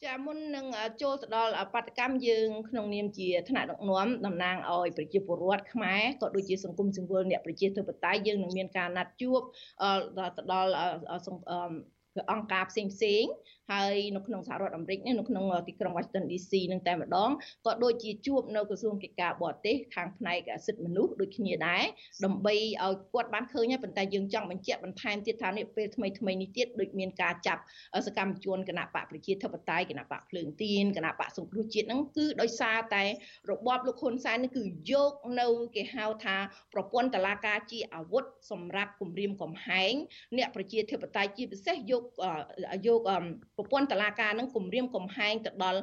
ចាមុននឹងចូលទៅដល់បដកម្មយើងក្នុងនាមជាថ្នាក់ដឹកនាំតំណាងឲ្យប្រជាពលរដ្ឋខ្មែរក៏ដូចជាសង្គមសង្គមអ្នកប្រជាធិបតេយ្យយើងនឹងមានការណាត់ជួបទៅដល់ អង្គការផ្សេងផ្សេងហើយនៅក្នុងសហរដ្ឋអាមេរិកនៅក្នុងទីក្រុង Washington DC នឹងតែម្ដងក៏ដូចជាជួបនៅក្រសួងកិច្ចការបរទេសខាងផ្នែកសិទ្ធិមនុស្សដូចគ្នាដែរដើម្បីឲ្យគាត់បានឃើញហើយប៉ុន្តែយើងចង់បញ្ជាក់បន្ថែមទៀតថានេះពេលថ្មីថ្មីនេះទៀតដូចមានការចាប់សកម្មជនគណៈបកប្រជាធិបតេយ្យគណៈបកភ្លើងទៀនគណៈបកសង្គ្រោះជាតិហ្នឹងគឺដោយសារតែរបបលោកហ៊ុនសែននេះគឺយកនៅគេហៅថាប្រព័ន្ធតឡាការជាអាវុធសម្រាប់គម្រាមកំហែងអ្នកប្រជាធិបតេយ្យជាពិសេសយកយកប្រព័ន្ធតឡាការនឹងគម្រាមកំហែងទៅដល់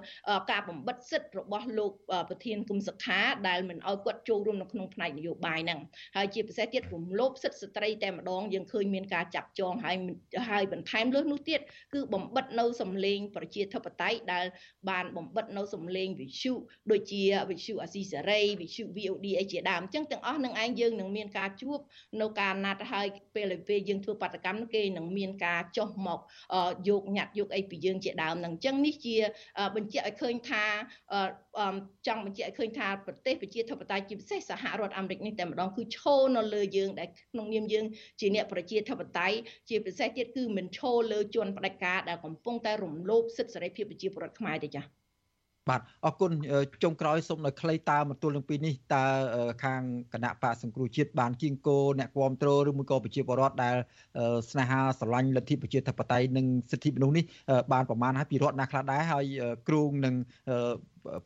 ការបំបិតសិទ្ធិរបស់លោកប្រធានគុំសខាដែលមិនអោយគាត់ចូលរួមនៅក្នុងផ្នែកនយោបាយហ្នឹងហើយជាពិសេសទៀតរំលោភសិទ្ធិស្ត្រីតែម្ដងយើងឃើញមានការចាប់ចងហើយហើយបន្ថែមលើសនោះទៀតគឺបំបិតនៅសម្លេងប្រជាធិបតេយ្យដែលបានបំបិតនៅសម្លេងវិទ្យុដូចជាវិទ្យុអាស៊ីសេរីវិទ្យុ VOD អីជាដើមអញ្ចឹងទាំងអស់នឹងឯងយើងនឹងមានការជួបនៅការណាត់ហើយពេលពេលយើងធ្វើបាតកម្មគេនឹងមានការចុះមកយកញត្តិយកអីពីយើងជាដើមនឹងអញ្ចឹងនេះជាបញ្ជាក់ឲ្យឃើញថាចង់បញ្ជាក់ឲ្យឃើញថាប្រទេសប្រជាធិបតេយ្យជាពិសេសសហរដ្ឋអាមេរិកនេះតែម្ដងគឺឈរនៅលើយើងដែលក្នុងនាមយើងជាអ្នកប្រជាធិបតេយ្យជាពិសេសទៀតគឺមិនឈរលើជនផ្ដាច់ការដែលកំពុងតែរំលោភសិទ្ធិសេរីភាពប្រជាពលរដ្ឋខ្មែរទេចា៎ បាទអរគុណចុងក្រោយសូមឲ្យខ្លីតើមកទល់នឹងពីនេះតើខាងគណៈបកសង្គ្រោះជាតិបានគៀងគោអ្នកគ្រប់គ្រងឬមួយក៏ប្រជាពលរដ្ឋដែលស្នេហាស្រឡាញ់លទ្ធិប្រជាធិបតេយ្យនិងសិទ្ធិមនុស្សនេះបានប្រមាណហើយពីរដ្ឋណាខ្លះដែរហើយគ្រូងនឹង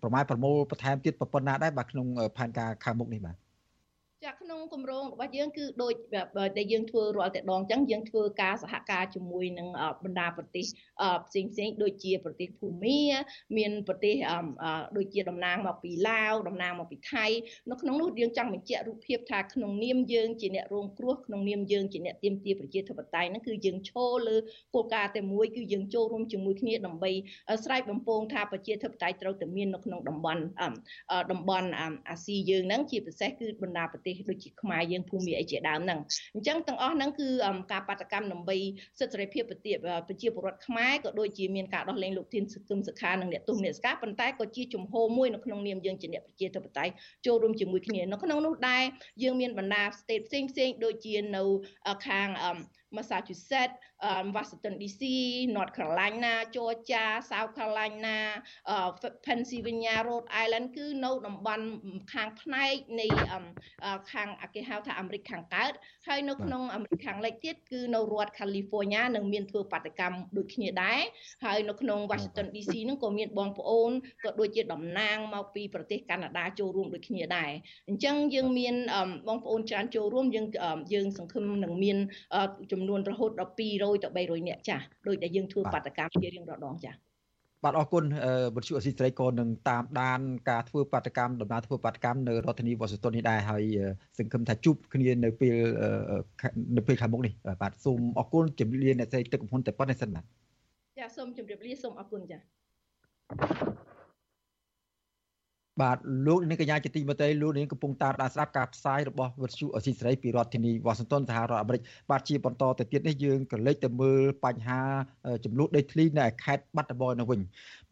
ប្រមាណប្រមូលបន្ថែមទៀតប៉ុណ្ណាដែរបាទក្នុងផែនការខាងមុខនេះបាទ ចាក្នុងគម្រោងរបស់យើងគឺដូចដែលយើងធ្វើរាល់តែដងអញ្ចឹងយើងធ្វើការសហការជាមួយនឹងបណ្ដាប្រទេសផ្សេងផ្សេងដូចជាប្រទេសភូមាមានប្រទេសដូចជាតំណាងមកពីឡាវតំណាងមកពីថៃនៅក្នុងនោះយើងចង់បញ្ជាក់រូបភាពថាក្នុងនាមយើងជាអ្នករងគ្រោះក្នុងនាមយើងជាអ្នកទាមទារប្រជាធិបតេយ្យហ្នឹងគឺយើងឈរលើគោលការណ៍តែមួយគឺយើងចូលរួមជាមួយគ្នាដើម្បីស្រែកបំពងថាប្រជាធិបតេយ្យត្រូវតែមាននៅក្នុងតំបន់តំបន់អាស៊ីយើងហ្នឹងជាពិសេសគឺបណ្ដាប្រទេសទេសដូចជាខ្មែរយើងភូមិអីជាដើមហ្នឹងអញ្ចឹងទាំងអស់ហ្នឹងគឺការបាតកម្មដើម្បីសិទ្ធិសេរីភាពប្រជាពលរដ្ឋខ្មែរក៏ដូចជាមានការដោះលែងលោកធានសឹមសុខានិងអ្នកទោសអ្នកស្កាប៉ុន្តែក៏ជាជំហរមួយនៅក្នុងនាមយើងជាអ្នកប្រជាធិបតេយ្យចូលរួមជាមួយគ្នានៅក្នុងនោះដែរយើងមានបណ្ដា state ផ្សេងផ្សេងដូចជានៅខាង Massachusetts Washington DC North Carolina Georgia South Carolina Pennsylvania Rhode Island គឺនៅតំបន់ខាងផ្នែកនៃខាងគេហៅថាអាមេរិកខាងកើតហើយនៅក្នុងអាមេរិកខាងលិចទៀតគឺនៅរដ្ឋ California នឹងមានធ្វើបាតកម្មដូចគ្នាដែរហើយនៅក្នុង Washington DC នឹងក៏មានបងប្អូនក៏ដូចជាតំណាងមកពីប្រទេសកាណាដាចូលរួមដូចគ្នាដែរអញ្ចឹងយើងមានបងប្អូនច្រើនចូលរួមយើងយើងសង្ឃឹមនឹងមានចំចំនួនរហូតដល់200ទៅ300នាក់ចាស់ដោយដែលយើងធ្វើបាតកម្មជារៀងរាល់ដងចាស់បាទអរគុណបុត្រអស៊ីស្រីក៏នឹងតាមដានការធ្វើបាតកម្មដំណើរធ្វើបាតកម្មនៅរដ្ឋធានីវ៉ាស៊ីនតោននេះដែរហើយសង្ឃឹមថាជួបគ្នានៅពេលនៅពេលខាងមុខនេះបាទសូមអរគុណជំរាបលាអ្នកស្រីទឹកកំពុនតែប៉ុណ្្នេះសិនបាទចាសូមជម្រាបលាសូមអរគុណចា បាទលោកនាងកញ្ញាជាទីមេត្រីលោកនាងកំពុងតាមដានស្ដាប់ការផ្សាយរបស់វិទ្យុអស៊ីសេរីពីរដ្ឋធានីវ៉ាស៊ីនតោនសហរដ្ឋអាមេរិកបាទជាបន្តទៅទៀតនេះយើងក៏លេចទៅមើលបញ្ហាចំនួនដីធ្លីនៅខេត្តបាត់ដំបងនៅវិញ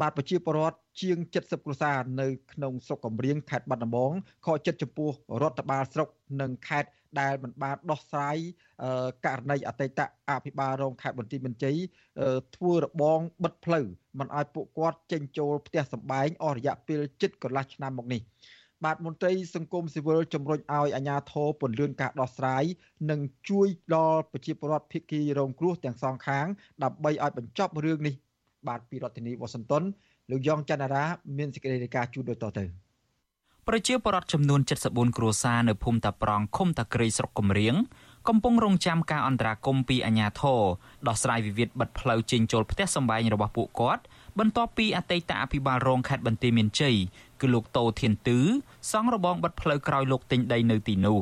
បាទប្រជាពលរដ្ឋជាង70គ្រួសារនៅក្នុងស្រុកកំរៀងខេត្តបាត់ដំបងខកចិត្តចំពោះរដ្ឋបាលស្រុកនិងខេត្ត ដែលមិនបានដោះស្រាយករណីអតីតអភិបាលរងខេត្តបន្ទាយមានជ័យធ្វើរបងបិទផ្លូវមិនឲ្យពួកគាត់ចេញចូលផ្ទះសម្បែងអស់រយៈពេលជិតកន្លះឆ្នាំមកនេះបាទមន្ត្រីសង្គមស៊ីវិលជំរុញឲ្យអាជ្ញាធរពន្យាការដោះស្រាយនិងជួយដល់ប្រជាពលរដ្ឋភៀកគីរងគ្រោះទាំងសងខាង ដើម្បីឲ្យបញ្ចប់រឿងនេះបាទពីរដ្ឋធានីវ៉ាស៊ីនតោនលោកយ៉ងច័ន្ទរាមានសេចក្តីរាយការណ៍ជូនដូចតទៅ ប្រជាពលរដ្ឋចំនួន74គ្រួសារនៅភូមិតាប្រងឃុំតាក្រីស្រុកកំរៀងកំពុងរងចាំការអន្តរាគមន៍ពីអាជ្ញាធរដោះស្រាយវិវាទបិទផ្លូវចេញចូលផ្ទះសម្បែងរបស់ពួកគាត់បន្ទាប់ពីអតីតអភិបាលរងខេត្តបន្ទាយមានជ័យគឺលោកតូធានទឺសង់របងបិទផ្លូវក្រោយលោកទិញដីនៅទីនោះ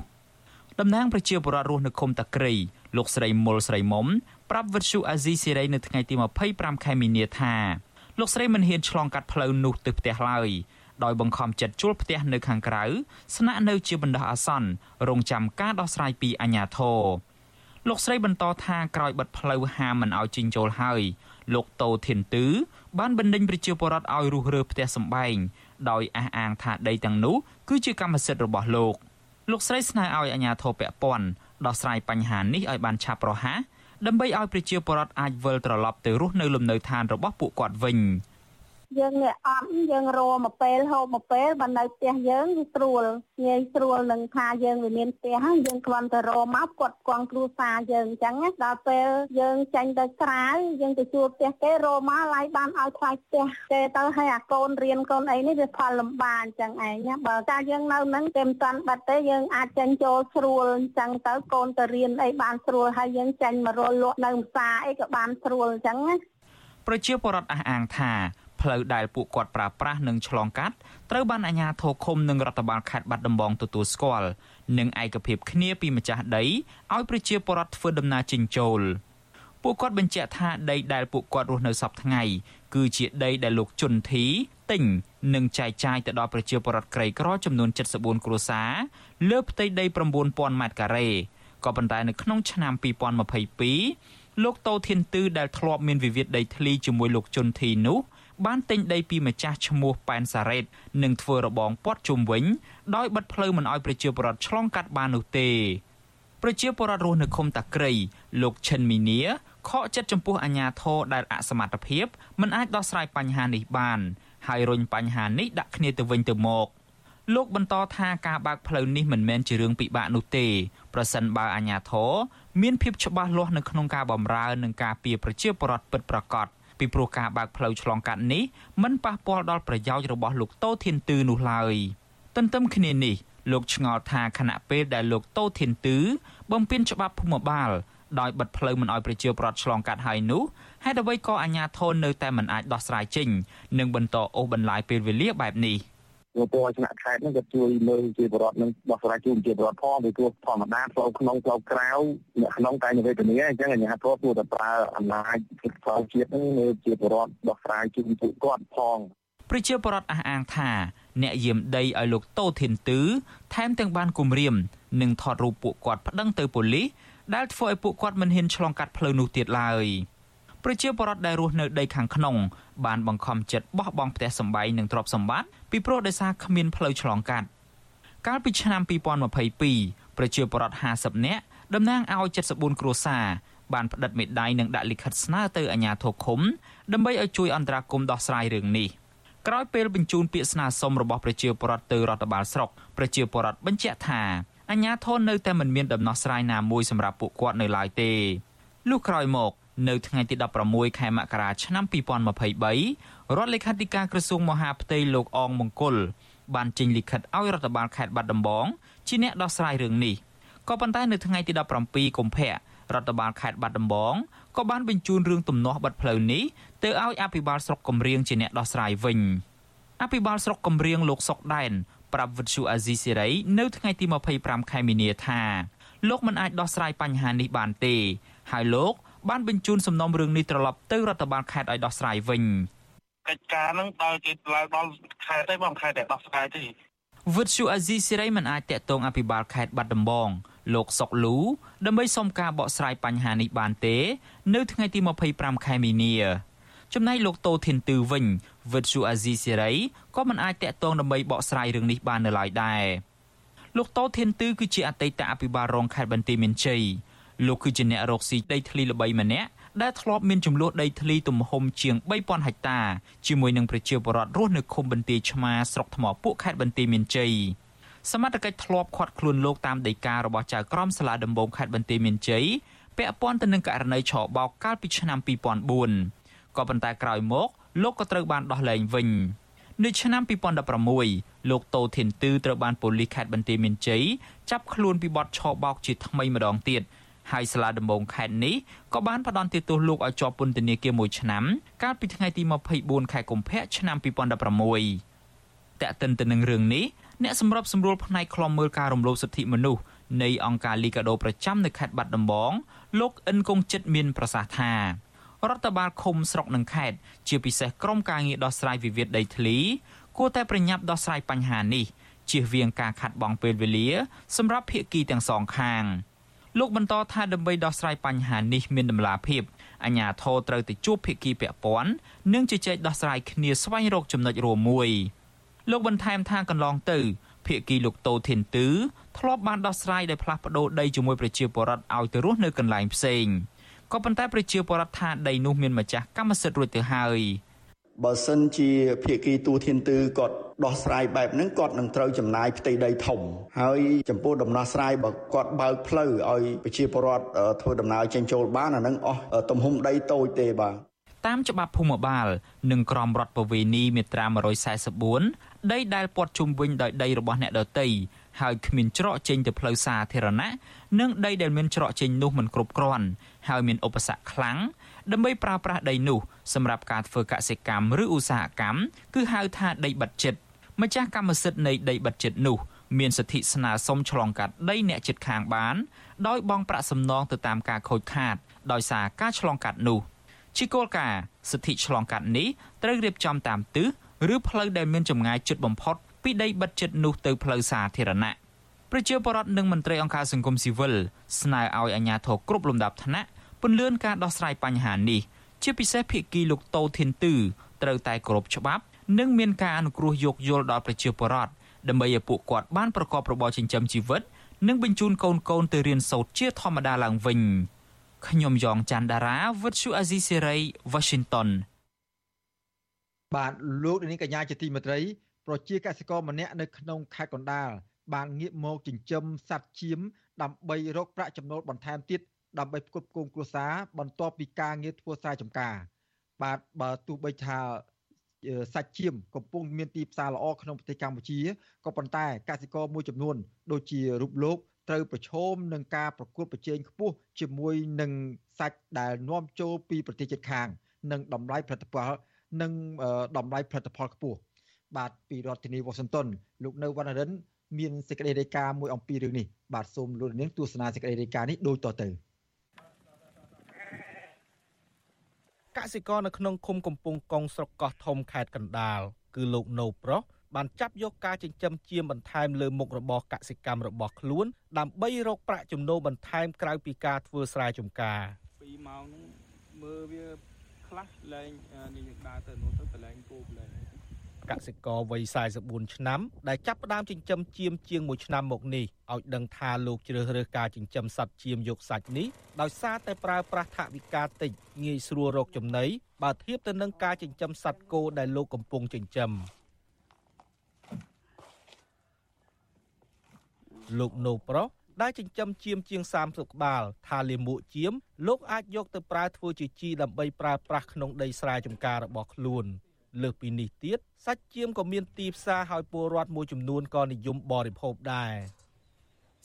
តំណាងប្រជាពលរដ្ឋរស់នៅឃុំតាក្រីលោកស្រីមុលស្រីមុំប្រាប់វិទ្យុអាស៊ីសេរីនៅថ្ងៃទី25ខែមីនាថាលោកស្រីមិនហ៊ានឆ្លងកាត់ផ្លូវនោះទៅផ្ទះឡើយ ដោយបង្ខំចិត្តជួលផ្ទះនៅខាងក្រៅស្នាក់នៅជាបណ្ដោះអាសន្នរងចាំការដោះស្រាយពីអាជ្ញាធរលោកស្រីបន្តថាក្រោយបិទផ្លូវហាមមិនឲ្យជិញ្ចូលហើយលោកតូធានទឺបានបណ្ដេញប្រជាពលរដ្ឋឲ្យរុះរើផ្ទះសម្បែងដោយអះអាងថាដីទាំងនោះគឺជាកម្មសិទ្ធិរបស់លោកលោកស្រីស្នើឲ្យអាជ្ញាធរពាក់ព័ន្ធដោះស្រាយបញ្ហានេះឲ្យបានឆាប់រហ័សដើម្បីឲ្យប្រជាពលរដ្ឋអាចវិលត្រឡប់ទៅរស់នៅលំនៅឋានរបស់ពួកគាត់វិញ។ យើងអ្នកអត់យើងរមកពេលហូបមកពេលបើនៅផ្ទះយើងវាស្រួលងាយស្រួលនឹងថាយើងវាមានផ្ទះហើយយើងគ្រាន់តែរមកគាត់គង់គ្រួសារយើងអញ្ចឹងដល់ពេលយើងចាញ់ទៅក្រៅយើងទៅជួបផ្ទះគេរមកឡាយបានឲ្យថ្លៃផ្ទះគេទៅឲ្យអាកូនរៀនកូនអីនេះវាផលលំបាកអញ្ចឹងឯងណាបើតែយើងនៅហ្នឹងគេមិនតាន់បាត់ទេយើងអាចចាញ់ចូលស្រួលអញ្ចឹងទៅកូនទៅរៀនអីបានស្រួលហើយយើងចាញ់មករលលក់នៅផ្សារអីក៏បានស្រួលអញ្ចឹងណាប្រជាពលរដ្ឋអះអាងថា ផ្លូវដែលពួកគាត់ប្រើប្រាស់និងឆ្លងកាត់ត្រូវបានអាជ្ញាធរឃុំនិងរដ្ឋបាលខេត្តបាត់ដំបងទទួលស្គាល់និងឯកភាពគ្នាពីម្ចាស់ដីឲ្យប្រជាពលរដ្ឋធ្វើដំណើរចេញចូលពួកគាត់បញ្ជាក់ថាដីដែលពួកគាត់រស់នៅសពថ្ងៃគឺជាដីដែលលោកជុនធីទិញនិងចែកចាយទៅដល់ប្រជាពលរដ្ឋក្រីក្រចំនួន74គ្រួសារលើផ្ទៃដី9000ម៉ែត្រការ៉េក៏ប៉ុន្តែនៅក្នុងឆ្នាំ2022លោកតូធានទឺដែលធ្លាប់មានវិវាទដីធ្លីជាមួយលោកជុនធីនោះ បានទិញដីពីម្ចាស់ឈ្មោះប៉ែនសារ៉េតនិងធ្វើរបងព័ទ្ធជុំវិញ ដោយបិទផ្លូវមិនឲ្យប្រជាពលរដ្ឋឆ្លងកាត់បាននោះទេប្រជាពលរដ្ឋរស់នៅឃុំតាក្រីលោកឈិនមីនីខកចិត្តចំពោះអាញាធរដែលអសមត្ថភាពមិនអាចដោះស្រាយបញ្ហានេះបានហើយរុញបញ្ហានេះដាក់គ្នាទៅវិញទៅមកលោកបន្តថាការបើកផ្លូវនេះមិនមែនជារឿងពិបាកនោះទេប្រសិនបើអាជ្ញាធរមានភាពច្បាស់លាស់នៅក្នុងការបម្រើនិងការពារប្រជាពលរដ្ឋពិតប្រាកដ ពីព្រោះការបើកផ្លូវឆ្លងកាត់នេះមិនប៉ះពាល់ដល់ប្រយោជន៍របស់លោកតូធានទឺនោះឡើយទន្ទឹមគ្នានេះលោកឆ្ងល់ថាខណៈពេលដែលលោកតូធានទឺបំពេញច្បាប់ភូមិបាលដោយបិទផ្លូវមិនឲ្យប្រជាពលរដ្ឋឆ្លងកាត់ហើយនោះហេតុអ្វីក៏អាជ្ញាធរនៅតែមិនអាចដោះស្រាយចេញនិងបន្តអូសបន្លាយពេលវេលាបែបនេះ។ ព្រោះពណ៌ឆ្នាក់ខេត្តហ្នឹងក៏ជួយមើលជាបរដ្ឋនឹងបោះស្រាយជូនជាបរដ្ឋផងពីព្រោះធម្មតាផ្លូវក្នុងផ្លូវក្រៅអ្នកក្នុងតែនិវេទនីអញ្ចឹងអាជ្ញាធរគួរតែប្រើអំណាចផ្លូវជាតិហ្នឹងមើលជាបរដ្ឋបោះស្រាយជូនពួកគាត់ផងប្រជាពលរដ្ឋអះអាងថាអ្នកយាមដីឲ្យលោកតូធានទឺថែមទាំងបានគំរាមនិងថតរូបពួកគាត់ប្តឹងទៅប៉ូលីសដែលធ្វើឲ្យពួកគាត់មិនហ៊ានឆ្លងកាត់ផ្លូវនោះទៀតឡើយ ប្រជាពលរដ្ឋដែលរស់នៅដីខាងក្នុងបានបង្ខំចិត្តបោះបង់ផ្ទះសម្បែងនិងទ្រព្យសម្បត្តិពីព្រោះដោយសារគ្មានផ្លូវឆ្លងកាត់កាលពីឆ្នាំ2022ប្រជាពលរដ្ឋ50នាក់តំណាងឲ្យ74គ្រួសារបានផ្តិតមេដាយនិងដាក់លិខិតស្នើទៅអាជ្ញាធរឃុំដើម្បីឲ្យជួយអន្តរាគមន៍ដោះស្រាយរឿងនេះក្រោយពេលបញ្ជូនពាក្យស្នើសុំរបស់ប្រជាពលរដ្ឋទៅរដ្ឋបាលស្រុកប្រជាពលរដ្ឋបញ្ជាក់ថាអាជ្ញាធរនៅតែមិនមានដំណោះស្រាយណាមួយសម្រាប់ពួកគាត់នៅឡើយទេលុះក្រោយមក នៅថ្ងៃទី16ខែមករាឆ្នាំ2023រដ្ឋលេខាធិការក្រសួងមហាផ្ទៃលោកអងមង្គលបានចេញលិខិតឲ្យរដ្ឋបាលខេត្តបាត់ដំបងជាអ្នកដោះស្រាយរឿងនេះក៏ប៉ុន្តែនៅថ្ងៃទី17កុម្ភៈររដ្ឋបាលខេត្តបាត់ដំបងក៏បានបញ្ជូនរឿងទំនាស់បិទផ្លូវនេះទៅឲ្យអភិបាលស្រុកកំរៀងជាអ្នកដោះស្រាយវិញអភិបាលស្រុកកំរៀងលោកសុកដែនប្រាប់វិទ្យុអាស៊ីសេរីនៅថ្ងៃទី25ខែមីនាថាលោកមិនអាចដោះស្រាយបញ្ហានេះបានទេ ហើយលោក បានបញ្ជូនសំណុំរឿងនេះត្រឡប់ទៅរដ្ឋបាលខេត្តឲ្យដោះស្រាយវិញកិច្ចការហ្នឹងដល់គេឡើងដល់ខេត្តទេបងខេត្តតែដោះស្រាយទេវិទ្យុអាស៊ីសេរីមិនអាចតាក់ទងអភិបាលខេត្តបាត់ដំបងលោកសុកលូដើម្បីសុំការបកស្រាយបញ្ហានេះបានទេ នៅថ្ងៃទី25ខែមីនាចំណែកលោកតូធីនទឺវិញវិទ្យុអាស៊ីសេរីក៏មិនអាចតាក់ទងដើម្បីបកស្រាយរឿងនេះបាននៅឡើយដែរលោកតូធីនទឺគឺជាអតីតអភិបាលរងខេត្តបន្ទាយមានជ័យ លោកគឺជាអ្នករកស៊ីដីធ្លីល្បីម្នាក់ដែលធ្លាប់មានចំនួនដីធ្លីទំហំជាង3000ហិកតាជាមួយនឹងប្រជាពលរដ្ឋរស់នៅឃុំបន្ទាយឆ្មាស្រុកថ្មពួកខេត្តបន្ទាយមានជ័យសមត្ថកិច្ចធ្លាប់ឃាត់ខ្លួនលោកតាមដីការបស់ចៅក្រមសាលាដំបងខេត្តបន្ទាយមានជ័យពាក់ព័ន្ធទៅនឹងករណីឆបោកកាលពីឆ្នាំ2004ក៏ប៉ុន្តែក្រោយមកលោកក៏ត្រូវបានដោះលែងវិញនៅឆ្នាំ2016លោកតូធីនទឺត្រូវបានប៉ូលីសខេត្តបន្ទាយមានជ័យចាប់ខ្លួនពីបទឆបោកជាថ្មីម្ដងទៀត ហើយសាលាដំបងខេត្តនេះក៏បានផ្ដន្ទាទោសលោកឲ្យជាប់ពន្ធនាគារ1ឆ្នាំកាលពីថ្ងៃទី24ខែកុម្ភៈឆ្នាំ2016តែកតិនទៅនឹងរឿងនេះអ្នកសម្របសម្រួលផ្នែកខ្លំមើលការរំលោភសិទ្ធិមនុស្សនៃអង្គការលីកាដូប្រចាំនៅខេត្តបាត់ដំបងលោកអិនគង់ចិត្តមានប្រសាសន៍ថារដ្ឋបាលឃុំស្រុកនិងខេត្តជាពិសេសក្រុមការងារដោះស្រាយវិវាទដីធ្លីគួរតែប្រញាប់ដោះស្រាយបញ្ហានេះជៀសវាងការខាត់បងពេលវេលា សម្រាប់ភាគីទាំងសងខាង។ លោកបន្តថាដើម្បីដោះស្រាយបញ្ហានេះមានដំណាភាពអាជ្ញាធរត្រូវទៅជួបភាគីពាក់ព័ន្ធនិងជជែកដោះស្រាយគ្នាស្វែងរកចំណុចរួមមួយលោកបន្ថែមថាកន្លងទៅភាគីលោកតូធីនទឺធ្លាប់បានដោះស្រាយដោយផ្លាស់ប្ដូរដីជាមួយប្រជាពលរដ្ឋឲ្យទៅរស់នៅកន្លែងផ្សេងក៏ប៉ុន្តែប្រជាពលរដ្ឋថាដីនោះមានម្ចាស់កម្មសិទ្ធិរួចទៅហើយ បើសិនជាភាគីទូធានទឺគាត់ដោះស្រាយបែបហ្នឹងគាត់នឹងត្រូវចំណាយផ្ទៃដីធំហើយចំពោះដំណោះស្រាយបើគាត់បើកផ្លូវឲ្យប្រជាពលរដ្ឋធ្វើដំណើរចេញចូលបានអាហ្នឹងអស់ទំហំដីតូចទេបាទតាមច្បាប់ភូមិបាលនិងក្រមរដ្ឋប្រវេណីមាត្រា144ដីដែលព័ទ្ធជុំវិញដោយដីរបស់អ្នកដទៃហើយគ្មានច្រកចេញទៅផ្លូវសាធារណៈនិងដីដែលមានច្រកចេញនោះមិនគ្រប់គ្រាន់ហើយមានឧបសគ្គខ្លាំង ដើម្បីប្រើប្រាស់ដីនោះសម្រាប់ការធ្វើកសិកម្មឬឧស្សាហកម្មគឺហៅថាដីបិទចិត្តម្ចាស់កម្មសិទ្ធិនៃដីបិទចិត្តនោះមានសិទ្ធិស្នើសុំឆ្លងកាត់ដីអ្នកជិតខាងបាន ដោយបង់ប្រាក់សំណងទៅតាមការខូចខាត ដោយសារការឆ្លងកាត់នោះជាគោលការណ៍សិទ្ធិឆ្លងកាត់នេះត្រូវរៀបចំតាមទិសឬផ្លូវដែលមានចម្ងាយជិតបំផុតពីដីបិទជិតនោះទៅផ្លូវសាធារណៈប្រជាពលរដ្ឋនិងមន្ត្រីអង្គការសង្គមស៊ីវិលស្នើឲ្យអាជ្ញាធរគ្រប់លំដាប់ថ្នាក់ ពន្យាការដោះស្រាយបញ្ហានេះជាពិសេសភាគីលោកតូធានទឺត្រូវតែគោរពច្បាប់ និងមានការអនុគ្រោះយោគយល់ដល់ប្រជាពលរដ្ឋដើម្បីឲ្យពួកគាត់បានប្រកបរបរចិញ្ចឹមជីវិត និងបញ្ជូនកូនកូនទៅរៀនសូត្រជាធម្មតាឡើងវិញខ្ញុំយ៉ងច័ន្ទដារាវិទ្យុអាស៊ីសេរី Washington បាទលោកនាងកញ្ញាជាទីមេត្រីប្រជាកសិករម្នាក់នៅក្នុងខេត្តកណ្ដាលបានងាកមកចិញ្ចឹមសត្វឈាមដើម្បីរកប្រាក់ចំណូលបន្ថែមទៀត ដើម្បីផ្គត់ផ្គង់គ្រួសារបន្ទាប់ពីការងារធ្វើស្រែចម្ការ បាទបើទោះបីថាសាច់ឈាមកំពុងមានទីផ្សារល្អក្នុងប្រទេសកម្ពុជាក៏ប៉ុន្តែកសិករមួយចំនួន ដូចជារូបលោកត្រូវប្រឈមនឹងការប្រកួតប្រជែងខ្ពស់ជាមួយនឹងសាច់ដែលនាំចូលពីប្រទេសជិតខាង និងតម្លៃផលិតផលនិងតម្លៃផលិតផលខ្ពស់បាទពីរដ្ឋធានីវ៉ាស៊ីនតោនលោកនៅវណ្ណរិន មានសេចក្តីរាយការណ៍មួយអំពីរឿងនេះបាទសូមលោកនាងទស្សនាសេចក្តីរាយការណ៍នេះដូចតទៅក សិករនៅក្នុងឃុំកំពង់កុងស្រុកកោះធំខេត្តកណ្ដាលគឺលោកណូប្រុសបានចាប់យកការចិញ្ចឹមជៀមបន្ថែមលើមុខរបរកសិកម្មរបស់ខ្លួន ដើម្បីរកប្រាក់ចំណូលបន្ថែមក្រៅពីការធ្វើស្រែចម្ការ2ម៉ោងហ្នឹងមើលវាខ្លះលែងនេះដើរទៅនោះទៅកន្លែងគោកន្លែង កសិករវ័យ44ឆ្នាំដែលចាប់ផ្ដើមចិញ្ចឹមជៀមជាង1ឆ្នាំមកនេះឲ្យដឹងថាលោកជ្រើសរើសការចិញ្ចឹមសត្វជៀមយកសាច់នេះដោយសារតែប្រើប្រាស់ថវិកាតិចងាយស្រួលរកចំណីបើធៀបទៅនឹងការចិញ្ចឹមសត្វគោដែលលោកកំពុងចិញ្ចឹមលោកណូប្រុសដែលចិញ្ចឹមជៀមជាង30ក្បាលថាលាមកជៀមលោកអាចយកទៅប្រើធ្វើជាជីដើម្បីប្រើប្រាស់ក្នុងដីស្រែចម្ការរបស់ខ្លួន លើសពីនេះទៀតសាច់ចៀមក៏មានទីផ្សារឲ្យពលរដ្ឋមួយចំនួនក៏និយមបរិភោគដែរ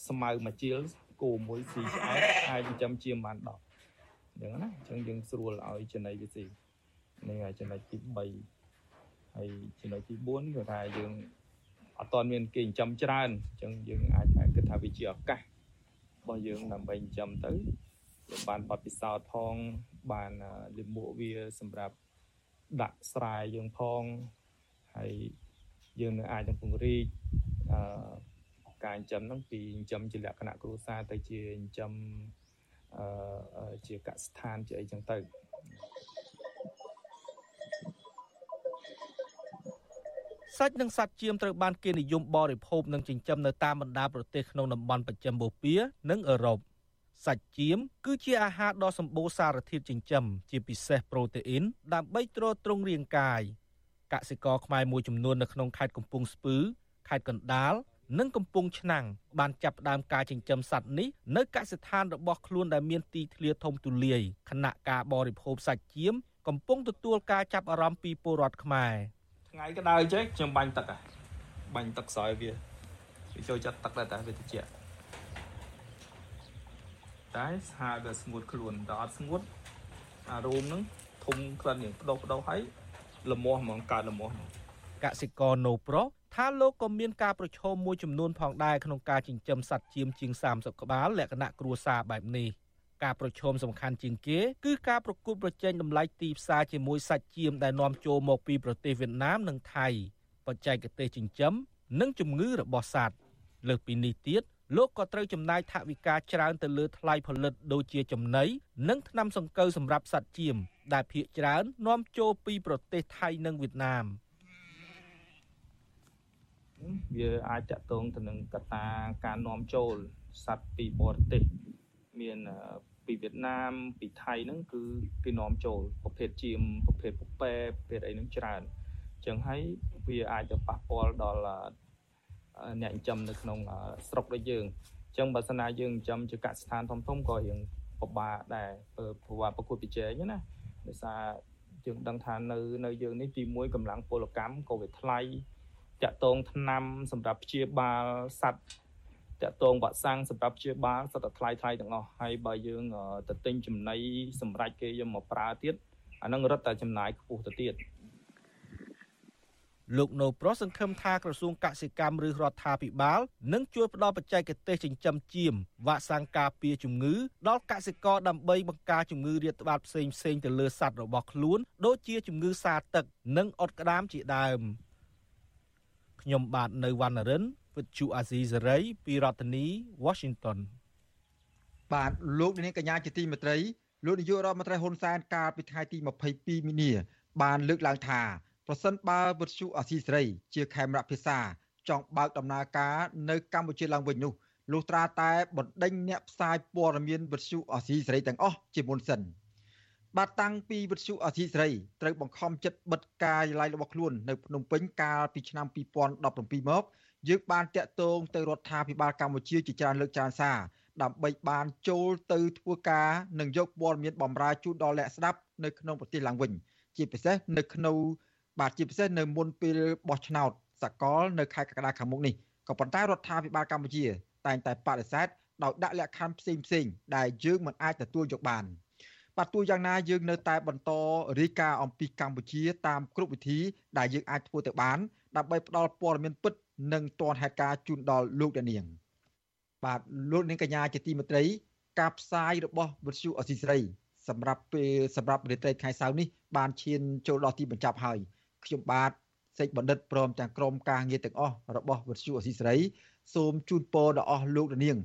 ស្មៅមួយជាលគោមួយស៊ីឆ្អែតអាចចិញ្ចឹមជាបាន10អញ្ចឹងណាអញ្ចឹងយើងស្រួលឲ្យចំណីវាស៊ីនេះហើយចំណុចទី3ហើយចំណុចទី4គឺថាយើងអត់ទាន់មានគេចិញ្ចឹមច្រើនអញ្ចឹងយើងអាចថាគិតថាវាជាឱកាសរបស់យើងដើម្បីចិញ្ចឹមទៅយើងបានបទពិសោធន៍ផងបានលិមួកវាសម្រាប់ ដាក់ស្រែយើងផងហើយយើងនឹងអាចនឹងពង្រីកអឺការចិញ្ចឹមហ្នឹងពីចិញ្ចឹមជាលក្ខណៈគ្រួសារទៅជាចិញ្ចឹមអឺជាកសិដ្ឋានជាអីចឹងទៅសាច់និងសត្វជៀមត្រូវបានគេនិយមបរិភោគនិងចិញ្ចឹមនៅតាមបណ្ដាប្រទេសក្នុងតំបន់បស្ចិមបូព៌ានិងអឺរ៉ុប សាច់ចៀមគឺជាអាហារដ៏សម្បូរសារធាតុចិញ្ចឹមជាពិសេសប្រូតេអ៊ីនដើម្បីទ្រទ្រង់រាងកាយកសិករខ្មែរមួយចំនួននៅក្នុងខេត្តកំពង់ស្ពឺខេត្តកណ្ដាលនិងកំពង់ឆ្នាំងបានចាប់ផ្ដើមការចិញ្ចឹមសត្វនេះនៅកសិដ្ឋានរបស់ខ្លួនដែលមានទីធ្លាធំទូលាយខណៈការបរិភោគសាច់ចៀមកំពុងទទួលការចាប់អារម្មណ៍ពីពលរដ្ឋខ្មែរថ្ងៃក្តៅចេះខ្ញុំបាញ់ទឹកហ่ะបាញ់ទឹកស្រោយវាវាចូលចិត្តទឹកដែរតែវាត្រជាក់ តែស្ហាវាស្ងួតខ្លួនដល់អត់ស្ងួតអារោមហ្នឹងធំក្លិននេះបដោបដោហើយលមាស់ហ្មងកើតលមាស់កសិករណូប្រុសថាលោកក៏មានការប្រឈមមួយចំនួនផងដែរក្នុងការចិញ្ចឹមសត្វជៀមជាង30ក្បាលលក្ខណៈគ្រួសារបែបនេះការប្រឈមសំខាន់ជាងគេគឺការប្រកួតប្រជែងតម្លៃទីផ្សារជាមួយសាច់ជៀមដែលនាំចូលមកពីប្រទេសវៀតណាមនិងថៃបច្ចេកទេសចិញ្ចឹមនិងជំងឺរបស់សត្វលើសពីនេះទៀត លោកក៏ត្រូវចំណាយថវិកាច្រើនទៅលើថ្លៃផលិតដូចជាចំណីនិងថ្នាំសង្កូវសម្រាប់សត្វជៀមដែលភាគច្រើននាំចូលពីប្រទេសថៃនិងវៀតណាមវាអាចតកតងទៅនឹងកត្តាការនាំចូលសត្វពីបរទេសមានពីវៀតណាមពីថៃហ្នឹងគឺគេនាំចូលប្រភេទជាមប្រភេទពពែប្រភេទអីហ្នឹងច្រើនអញ្ចឹងហើយវាអាចទៅប៉ះពាល់ដល់ អ្នកចិញ្ចឹមនៅក្នុងស្រុកដូចយើងអញ្ចឹងបើសិនណាយើងចិញ្ចឹមជាកសិដ្ឋានធំធំក៏រៀងពិបាកដែរព្រោះប្រកួតប្រជែងណាដោយសារយើងដឹងថានៅនៅយើងនេះទី1កម្លាំងពលកម្មក៏វាថ្លៃតាក់តងថ្នាំសម្រាប់ព្យាបាលសត្វតាក់ទងវ៉ាក់សាំងសម្រាប់ព្យាបាលសត្វតែថ្លៃថ្លៃទាំងអស់ហើយបើយើងទៅទិញចំណីសម្រាប់គេយកមកប្រើទៀតអានឹងរត់តែចំណាយខ្ពស់ទៅទៀត លោកនៅប្រុសសង្ឃឹមថាក្រសួងកសិកម្មឬរដ្ឋាភិបាលនឹងជួយផ្ដល់បច្ចេកទេសចិញ្ចឹមជៀមវ៉ាក់សាំងការពារជំងឺដល់កសិករដើម្បីបង្ការជំងឺរាតត្បាតផ្សេងផ្សេងទៅលើសត្វរបស់ខ្លួន ដូចជាជំងឺសាទឹក និងអុតក្តាមជាដើមខ្ញុំបាទនៅវណ្ណរិនវិទ្យុអាស៊ីសេរីពីរដ្ឋធានី Washington បាទលោកនាងកញ្ញាជាទីមេត្រីលោកនាយករដ្ឋមន្ត្រីហ៊ុនសែនកាលពីថ្ងៃទី22មីនាបានលើកឡើងថា ប្រសិនបើវិទ្យុអាស៊ីសេរី ជាខេមរៈភាសាចង់បើកដំណើរការនៅកម្ពុជាឡើងវិញនោះលុះត្រាតែបណ្ដេញអ្នកផ្សាយព័ត៌មានវិទ្យុអាស៊ីសេរីទាំងអស់ជាមុនសិនបាទតាំងពីវិទ្យុអាស៊ីសេរីត្រូវបង្ខំចិត្តបិទការយាល័យរបស់ខ្លួននៅភ្នំពេញកាលពីឆ្នាំ2017មកយើងបានតាក់ទងទៅរដ្ឋាភិបាលកម្ពុជាជាច្រើនលើកច្រើនសារដើម្បីបានចូលទៅធ្វើការនិងយកព័ត៌មានបំរើជូនដល់អ្នកស្ដាប់នៅក្នុងប្រទេសឡើងវិញ ជាពិសេសនៅក្នុង បាទជាពិសេសនៅមុនពេលបោះឆ្នោតសកលនៅខែកក្កដាខាងមុខនេះក៏ប៉ុន្តែរដ្ឋាភិបាលកម្ពុជា តែងតែបដិសេធដោយដាក់លក្ខខណ្ឌផ្សេងផ្សេងដែលយើងមិនអាចទទួលយកបានបាទទោះយ៉ាងណាយើងនៅតែបន្តរាយការណ៍អំពីកម្ពុជាតាមគ្រប់វិធីដែលយើងអាចធ្វើទៅបានដើម្បីផ្ដល់ព័ត៌មានពិតនិងទាន់ហេតុការណ៍ជូនដល់លោកអ្នកនាង បាទលោកនាងកញ្ញាជាទីមេត្រី ការផ្សាយរបស់វិទ្យុអសីស្រី សម្រាប់ពេលសម្រាប់រាត្រីថ្ងៃសៅរ៍នេះបានឈានចូលដល់ទីបញ្ចប់ហើយ ខ្ញុំបាទសេចបណ្ឌិតព្រមទាំងក្រុមការងារទាំងអស់របស់វិទ្យុអសីស្រីសូមជូនពរដល់អស់លោកអ្នកនាង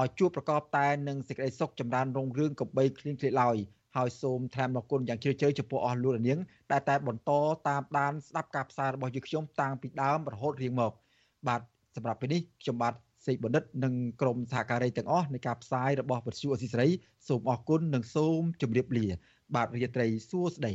ឲ្យជួបប្រកបតែនឹងសេចក្តីសុខចម្រើនរុងរឿងកំបីគ្លៀងគ្លេឡើយហើយសូមថ្លែងអំណរគុណយ៉ាងជ្រាលជ្រៅចំពោះអស់លោកនាងដែលតែបន្តតាមដានស្ដាប់ការផ្សាយរបស់យើងខ្ញុំតាំងពីដើមរហូតរៀងមក បាទសម្រាប់ពេលនេះខ្ញុំបាទសេកបណ្ឌិតនិងក្រុមសហការីទាំងអស់នៃការផ្សាយរបស់វិទ្យុអស៊ីសេរីសូមអរគុណនិងសូមជម្រាបលា បាទរាត្រីសួស្តី